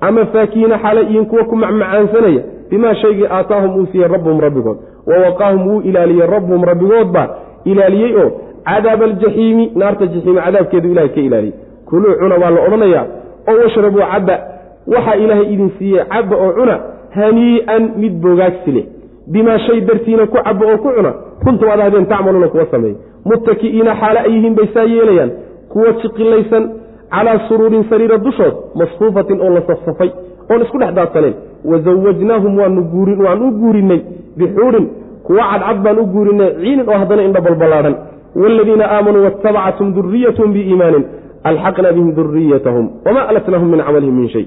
ama faakihiina xaale yihiin kuwa ku macmacaansanaya bimaa shaygii aataahum uu siiyey rabbuhum rabbigood. Wa waqaahum wuu ilaaliyey rabbuhum rabbigoodbaa ilaaliyey oo cadaaba aljaxiimi naarta jaxiimi cadaabkeedu ilahay ka ilaaliyey. Kuluu cuna baa la odhanayaa oo washrabuu cabba waxaa ilaahay idin siiyey cabba oo cuna hanii'an mid bogaagsi leh. Bimaa shay dartiina ku cabba oo ku cuna kuntum ad ahdeen tacmaluuna kuwa sameeyey. Muttaki'iina xaale ay yihiin bay saa yeelayaan. Kuwa jiqilaysan calaa suruurin sariira dushood masfuufatin oo la safsafay oon isku dhex daadsanayn wazawajnaahum waan u guurinnay bixuurin kuwa cadcad baan u guurinnay ciinin oo haddana indha balballaadhan waaladiina aamanuu waatabacathum duriyatahum biiimaanin alxaqna bihim duriyatahum wamaa alatnahum min camalihim min shay.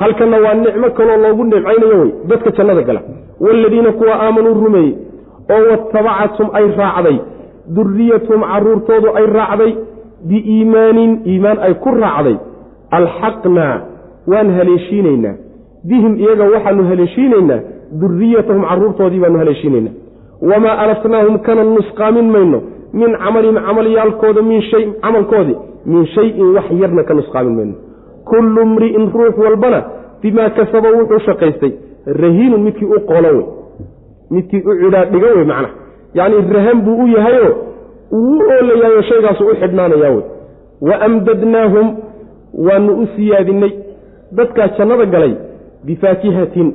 Halkanna waa nicmo kaloo loogu nimcaynayo wey dadka jannada gala. Waaladiina kuwa aamanuu rumeeyey oo watabacathum ay raacday duriyatuhum caruurtoodu ay raacday biiimaanin iimaan ay ku raacday. Alxaqnaa waan haleeshiinaynaa bihim iyaga waxaanu haleeshiinaynaa duriyatahum caruurtoodii baanu haleeshiinaynaa wamaa alatnaahum kana nusqaamin mayno min camalihim camalyaalkooda min shay camalkoodii min shayin wax yarna ka nusqaamin mayno. Kullu mri'in ruux walbana bimaa kasaba wuxuu shaqaystay rahiinun midkii u qoolo wey midkii u cidhaa dhiga wey macnaha yacni rahan buu u yahayoo uu u shaygaasu u xidhnaanayaa wey wa amdadnaahum waanu u siyaadinay dadkaa jannada galay bifaakihatin.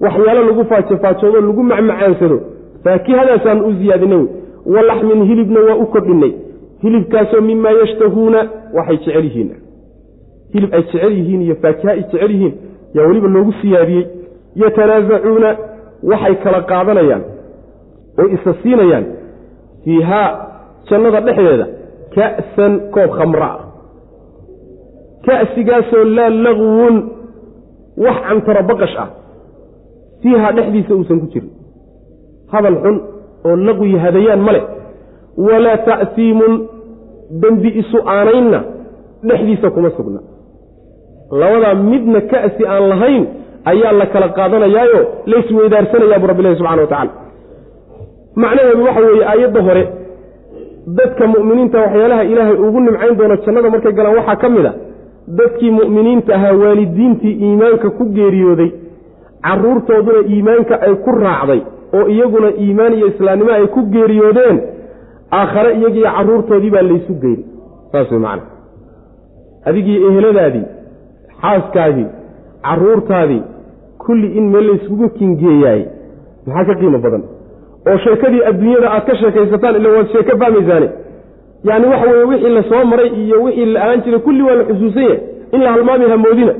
Waxyaalo lagu faajofaajoodoo lagu macmacaansado faakihadaasaanu u siyaadinay wey walaxmin hilibna waa u kordhinay hilibkaasoo mimaa yashtahuuna waxay jecel yihiin. Hilib ay jecel yihiin iyo faakiha ay jecel yihiin yaa weliba loogu siyaadiyey. Yatanaasacuuna waxay kala qaadanayaan oo isa siinayaan fiihaa jannada dhexdeeda ka'san koob khamra ah. Ka'sigaasoo laa lagwun wax cantaro baqash ah fiiha dhexdiisa uusan ku jirin. Hadal xun oo laqwi hadayaan ma leh. Walaa ta'siimun dembi isu aanaynna dhexdiisa kuma sugna. Labadaa midna ka'si aan lahayn ayaa la kala qaadanayaayo laysweydaarsanayaa bu rabbilahi subxana wa tacala macnaheedu waxa weeye aayadda hore dadka mu'miniinta waxyaalaha ilaahay ugu nimcayn doono jannada markay galaan waxaa ka mid a dadkii mu'miniinta ahaa waalidiintii iimaanka ku geeriyooday carruurtooduna iimaanka ay ku raacday oo iyaguna iimaan iyo islaamnimo ay ku geeriyoodeen aakhare iyagiiyo carruurtoodii baa laysu geyni saas wey macana adigii eheladaadii xaaskaadii carruurtaadii kulli in meel layskugu kingeeyaay maxaa ka qiimo badan? Oo sheekadii adduunyada aad ka sheekaysataan ila waad sheeko fahmaysaane yacni waxa weeye wixii la soo maray iyo wixii la ahaan jiray kulli waa la xusuusan yahay in la halmaami hamoodina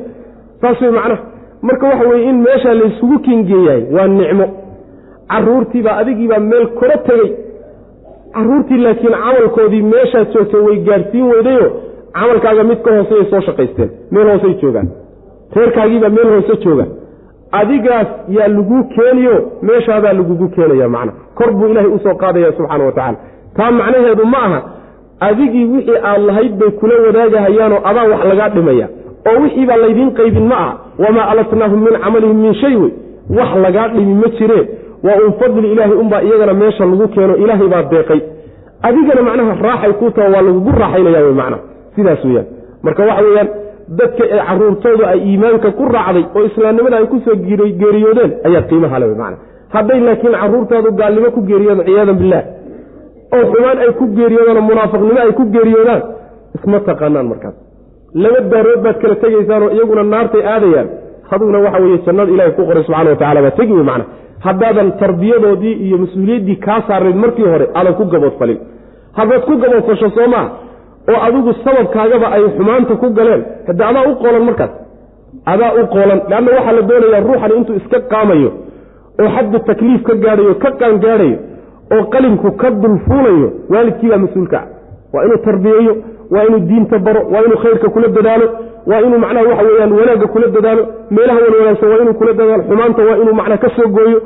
saas wey macnaha marka waxa weeye in meeshaa layskugu kingeeyaay waa nicmo. Carruurtiibaa adigiibaa meel koro tegey carruurtii laakiin camalkoodii meeshaad joogtay way gaadhsiin weydayo. Camalkaaga mid ka hooseyay soo shaqaysteen. Meel hoosey joogaan. Reerkaagiibaa meel hoose jooga adigaas yaa laguu keeniyo meeshaadaa lagugu keenaya macna. Kor buu ilaahay u soo qaadaya subxaana wa tacala taa macnaheedu ma aha adigii wixii aad lahayd bay kula wadaagahayaanoo adaa wax lagaa dhimaya. Oo wixiibaa laydiin qaybin ma aha wamaa alatnaahum min camalihim min shay wey. Wax lagaa dhimi ma jiree waa un fadli ilaahay unbaa iyagana meesha lagu keeno ilaahay baa deeqay. Adigana macnaha raaxay ku taho waa lagugu raaxaynaya wey macnaha sidaas weyaan marka waxa weeyaan dadka ee caruurtoodu ay iimaanka ku raacday oo islaamnimada ay ku soo geeriyoodeen ayaa qiimaha le man hadday laakiin caruurtaadu gaalnimo ku geeriyoodan ciyaadan bilah oo xumaan ay ku geeriyoodaan munaafiqnimo ay ku geeriyoodaan isma taqaanaan markaas. Laba daarood baad kala tegaysaanoo iyaguna naartay aadayaan haduguna waxa weye jannada ilahay ku qoray subxana watacala baa tegi wey macna haddaadan tarbiyadoodii iyo mas'uuliyaddii kaa saarayn markii hore aadan ku gaboodfalin. Haddaad ku gaboodfasho soo maa oo adigu sababkaagaba ay xumaanta ku galeen. Hadde adaa u qoolan markaas adaa u qoolan leanna waxaa la doonayaa ruuxan intuu iska qaamayo oo xaddu takliif ka gaadhayo ka qaangaadhayo oo qalinku ka dulfuulayo waalidkiibaa mas'uulkaa waa inuu tarbiyeeyo waa inuu diinta baro waa inuu khayrka kula dadaalo waa inuu macnaha waxa weyaan wanaagga kula dadaalo meelaha wan wanaagsan waa inuu kula dadaalo xumaanta waa inuu macnaha ka soo gooyo.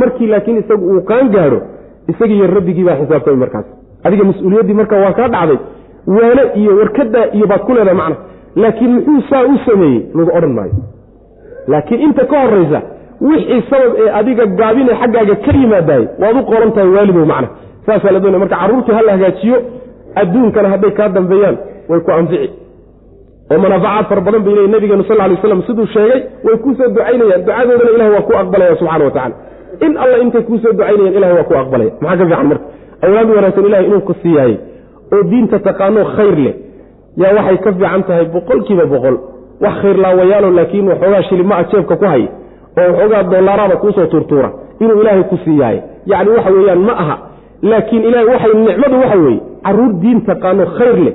Markii laakiin isagu uu qaan gaadho isagiiyo rabbigii baa xisaabtamay markaas. Adiga mas'uuliyaddii marka waa kaa dhacday waane iyo warkadaa iyo baad ku leedahay macna. Laakiin muxuu saa u sameeyey? Lagu odhan maayo. Laakiin inta ka horaysa wixii sabab ee adiga gaabine xaggaaga ka yimaadaay waad u qoran tahay waalidow macna. Saasaa la doonaya. Marka carruurtii ha la hagaajiyo adduunkana hadday kaa dambeeyaan way ku anfici. Oo manaafacaad fara badan bay leeyiy nabigeenu sal lay slam siduu sheegay way kuusoo ducaynayaan ducadoodana ilahay waa ku aqbalaya subxana wa tacala in alla intay kuusoo ducaynayaan ilahay waa ku aqbalaya maxaa ka fiican marka? Awlaad wanaagsan ilahay inuu ku siiyaayey oo diinta taqaano khayr leh. Yaa waxay ka fiican tahay boqolkiiba boqol. Wax khayr laawayaalo laakiin waxoogaa shilimaa jeebka ku haya oo waxoogaa dollaaraada kuusoo tuurtuura inuu ilaahay ku siiyahay yacni waxa weeyaan ma aha laakiin ilahay waxay nicmadu waxa weeye carruur diin taqaano khayr leh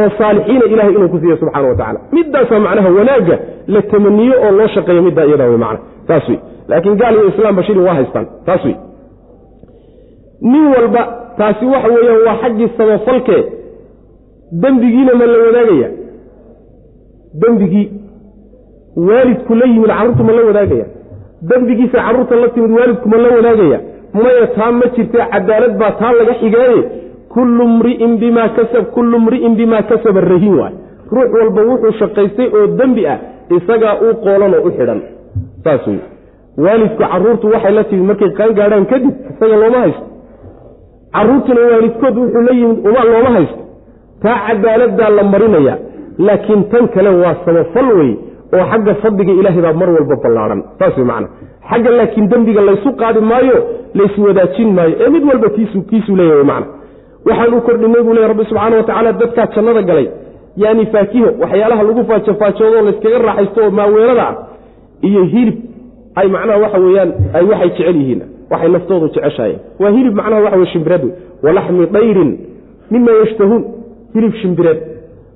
oo saalixiina ilahay inuu ku siiya subxana wa tacala midaasaa macnaha wanaagga la tamaniyo oo loo shaqeeyo middaa iyadaa wey macna. Saas wey laakiin gaal iyo islaamba shilin waa haystaan. Taas wey nin walba taasi waxa weeyaan waa xaggii samafalkee dembigiina ma la wadaagaya. Dembigii waalidku la yimid carruurtu ma la wadaagaya. Dembigiisa carruurta la timid waalidku ma la wadaagaya. Maya taa ma jirtee cadaalad baa taa laga xigaaye. Kullu mri'in bimaa kasab kullu mri'in bimaa kasaba rahin waay. Ruux walba wuxuu shaqaystay oo dembi ah isagaa u qoolan oo u xidhan. Saas wey waalidku carruurtu waxay la timid markay qaan gaadhaan kadib isaga looma haysto carruurtuna waalidkood wuxuu la yimid uma looma haysto. Taa cadaaladdaa la marinaya laakiin tan kale waa samafal wey oo xagga fadliga ilaahay baa mar walba ballaadhan saas wey macana xagga laakiin dembiga laysu qaadi maayo layswadaajin maayo ee mid walba kiisu kiisuu leeyahy macna. Waxaan u kordhinay buu leey rabbi subxaana wa tacaala dadkaa jannada galay. Yaani faakiho waxyaalaha lagu faajofaajoodo layskaga raaxaysto oo maaweelada ah iyo hilib ay macnaha waxa weeyaan ay waxay jecel yihiin waxay naftoodu jeceshaayeen. Waa hilib macnaha waxa wey shimbireed wey walaxmi dayrin mima yashtahuun. Hilib shimbireed.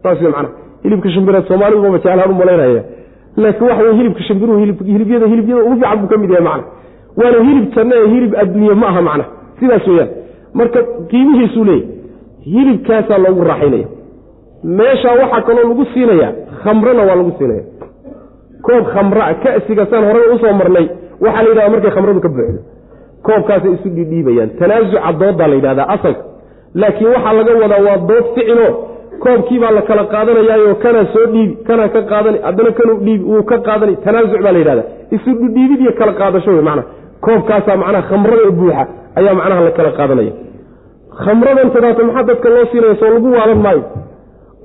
Saas macnaha. Hilibka shimbireed soomaalidubaba jeclaan u laakiin waxa wey hilibka shimbiruhu hilibyada hilibyada ugu fiican buu ka mid yahay macna waana hilib janno ee hilib adduunye ma aha macna sidaas weeyaan. Marka qiimihiisuu leeyahy hilibkaasaa loogu raaxaynaya. Meeshaa waxaa kaloo lagu siinaya khamrana waa lagu siinaya koob khamraa kasiga saan horey u soo marnay. Waxaa la yidhahda markay khamradu ka buuxdo koobkaasay isu dhidhiibayaan tanaasuca doodaa la yidhahdaa asalka laakiin waxaa laga wadaa waa dood ficilo. Koobkiibaa la kala qaadanayaayo kanaa soo dhiibi kanaa ka qaadani haddana kanuu dhiibi wuu ka qaadani. Tanaasuc baa la yidhahda isu dhidhiibid iyo kala qaadasho wey macnaha koobkaasaa macnaha khamrada buuxa ayaa macnaha la kala qaadanaya. Khamradan tadaata maxaa dadka loo siinaya soo lagu waalan maayo?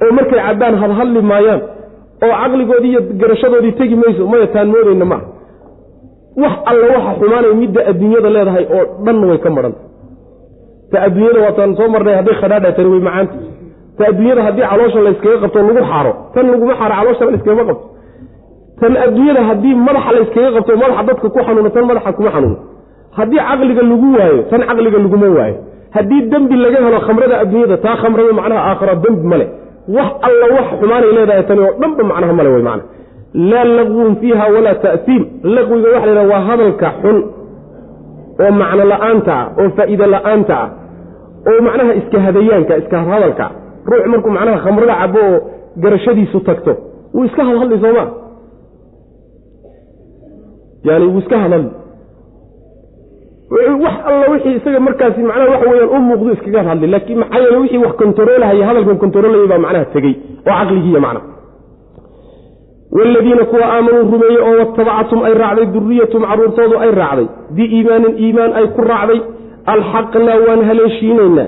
Oo markay cabbaan hadhadli maayaan oo caqligoodii iyo garashadoodii tegi mayso maya taan moodayna maaha wax alla waxa xumaanay midda adduunyada leedahay oo dhan way ka madhan ta adduunyada waataan soo marnay hadday khadhaadha tani way macaanta ta adduunyada haddii caloosha layskaga qabto lagu xaaro tan laguma xaaro caloosha layskagama qabto. Tan adduunyada haddii madaxa layskaga qabto madaxa dadka ku xanuuno tan madaxa kuma xanuuno haddii caqliga lagu waayo tan caqliga laguma waayo. Haddii dembi laga helo khamrada adduunyada taa khamrada macnaha aakhira dembi male wax alla wax xumaanay leedahay tani oo dhanba macnaha male wey macna laa laqwun fiiha walaa ta'siim. Laqwiga waxa la yidhaha waa hadalka xun oo macno la'aanta ah oo faa'iide la'aanta ah oo macnaha iska hadayaanka iska hadalka. Ruux markuu macnaha khamrada cabo oo garashadiisu tagto wuu iska hadhadli sooma yani wuu iska hadhadli wax alla wixii isaga markaasi macnaha waxa weyaan u muuqdu iskaga hadli laakiin maxaa yeele wixii wax kontaroolahaya hadalkan kontaroolaya baa macnaha tegey oo caqligiiya macnaha waaladiina kuwa aamanuu rumeeyey oo watabactum ay raacday duriyatun caruurtoodu ay raacday biiimaanin iimaan ay ku raacday alxaqnaa waan haleeshiinaynaa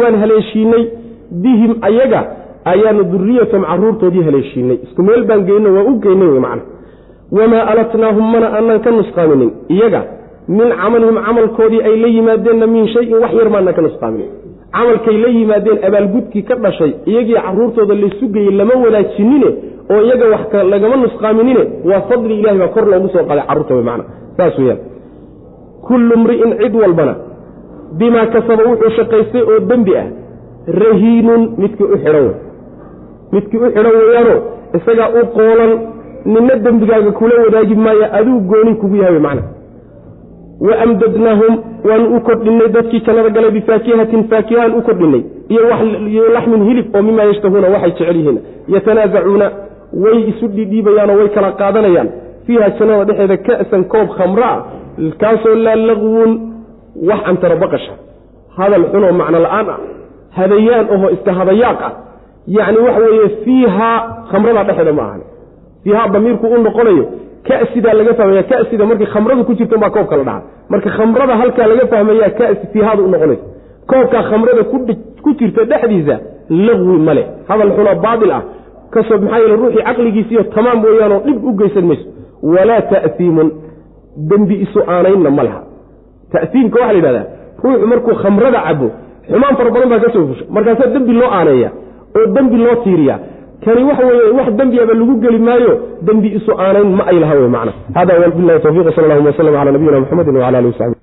waan haleeshiinay bihim ayaga ayaanu duriyatan caruurtoodii haleeshiinay isku meel baan geyno waan u geynay wey macna wamaa alatnaahum mana aanan ka nusqaaminin iyaga min camalihim camalkoodii ay la yimaadeenna min shayin wax yar maanaan ka nusqaaminin camalkay la yimaadeen abaalgudkii ka dhashay iyagii caruurtooda laysu geeyey lama wanaajinine oo iyaga wax lagama nusqaaminine waa fadli ilahi baa kor loogu soo qaday carruurta wey macna. Saas weyaan kullu mri'in cid walbana bimaa kasaba wuxuu shaqaystay oo dembi ah rahiinun midkii u xidhan wey midkii u xidhan weeyaano isagaa u qoolan nina dembigaaga kula wadaagi maayo aduu gooni kugu yahay macna wa amdadnaahum waanu u kordhinay dadkii jannada galay bifaakihatin faakihaan u kordhinay iyo laxmin hilib oo mimaa yashtahuuna waxay jecel yihiin yatanaasacuuna way isu dhidhiibayaanoo way kala qaadanayaan fiiha jannada dhexeeda ka'san koob khamra ah kaasoo laa laqwun wax antarabaqasha hadal xunoo macno la'aan ah hadayaan oho iska hadayaaq ah yacni waxa weeye fiihaa khamrada dhexeeda ma ahan fiihaa damiirku u noqonayo kasidaa laga fahmaya kasida markii khamradu ku jirta baa koobka la dhaca marka khamrada halkaa laga fahmaya kasi fiihaada u noqonaysa koobkaa khamrada ku jirta dhexdiisa laqwi male hadal xunoo baatil ah. Kasoo maxaa yeele ruuxii caqligiisiiyo tamaam weeyaanoo dhib u geysan mayso. Walaa ta'siimun dembi isu aanaynna ma laha. Ta'siimka waxa la yidhahdaa ruuxu markuu khamrada cabo xumaan fara badan baa ka soo fusha. Markaasaa dembi loo aaneeya oo dembi loo tiiriya kani waxa weye wax dembiaba lagu geli maayo dembi isu aanayn ma ay laha wey macna. Hada wabilahi tawfiq sal allahuma waslm cala nabiyina mxamedi wala alihi wasaxbi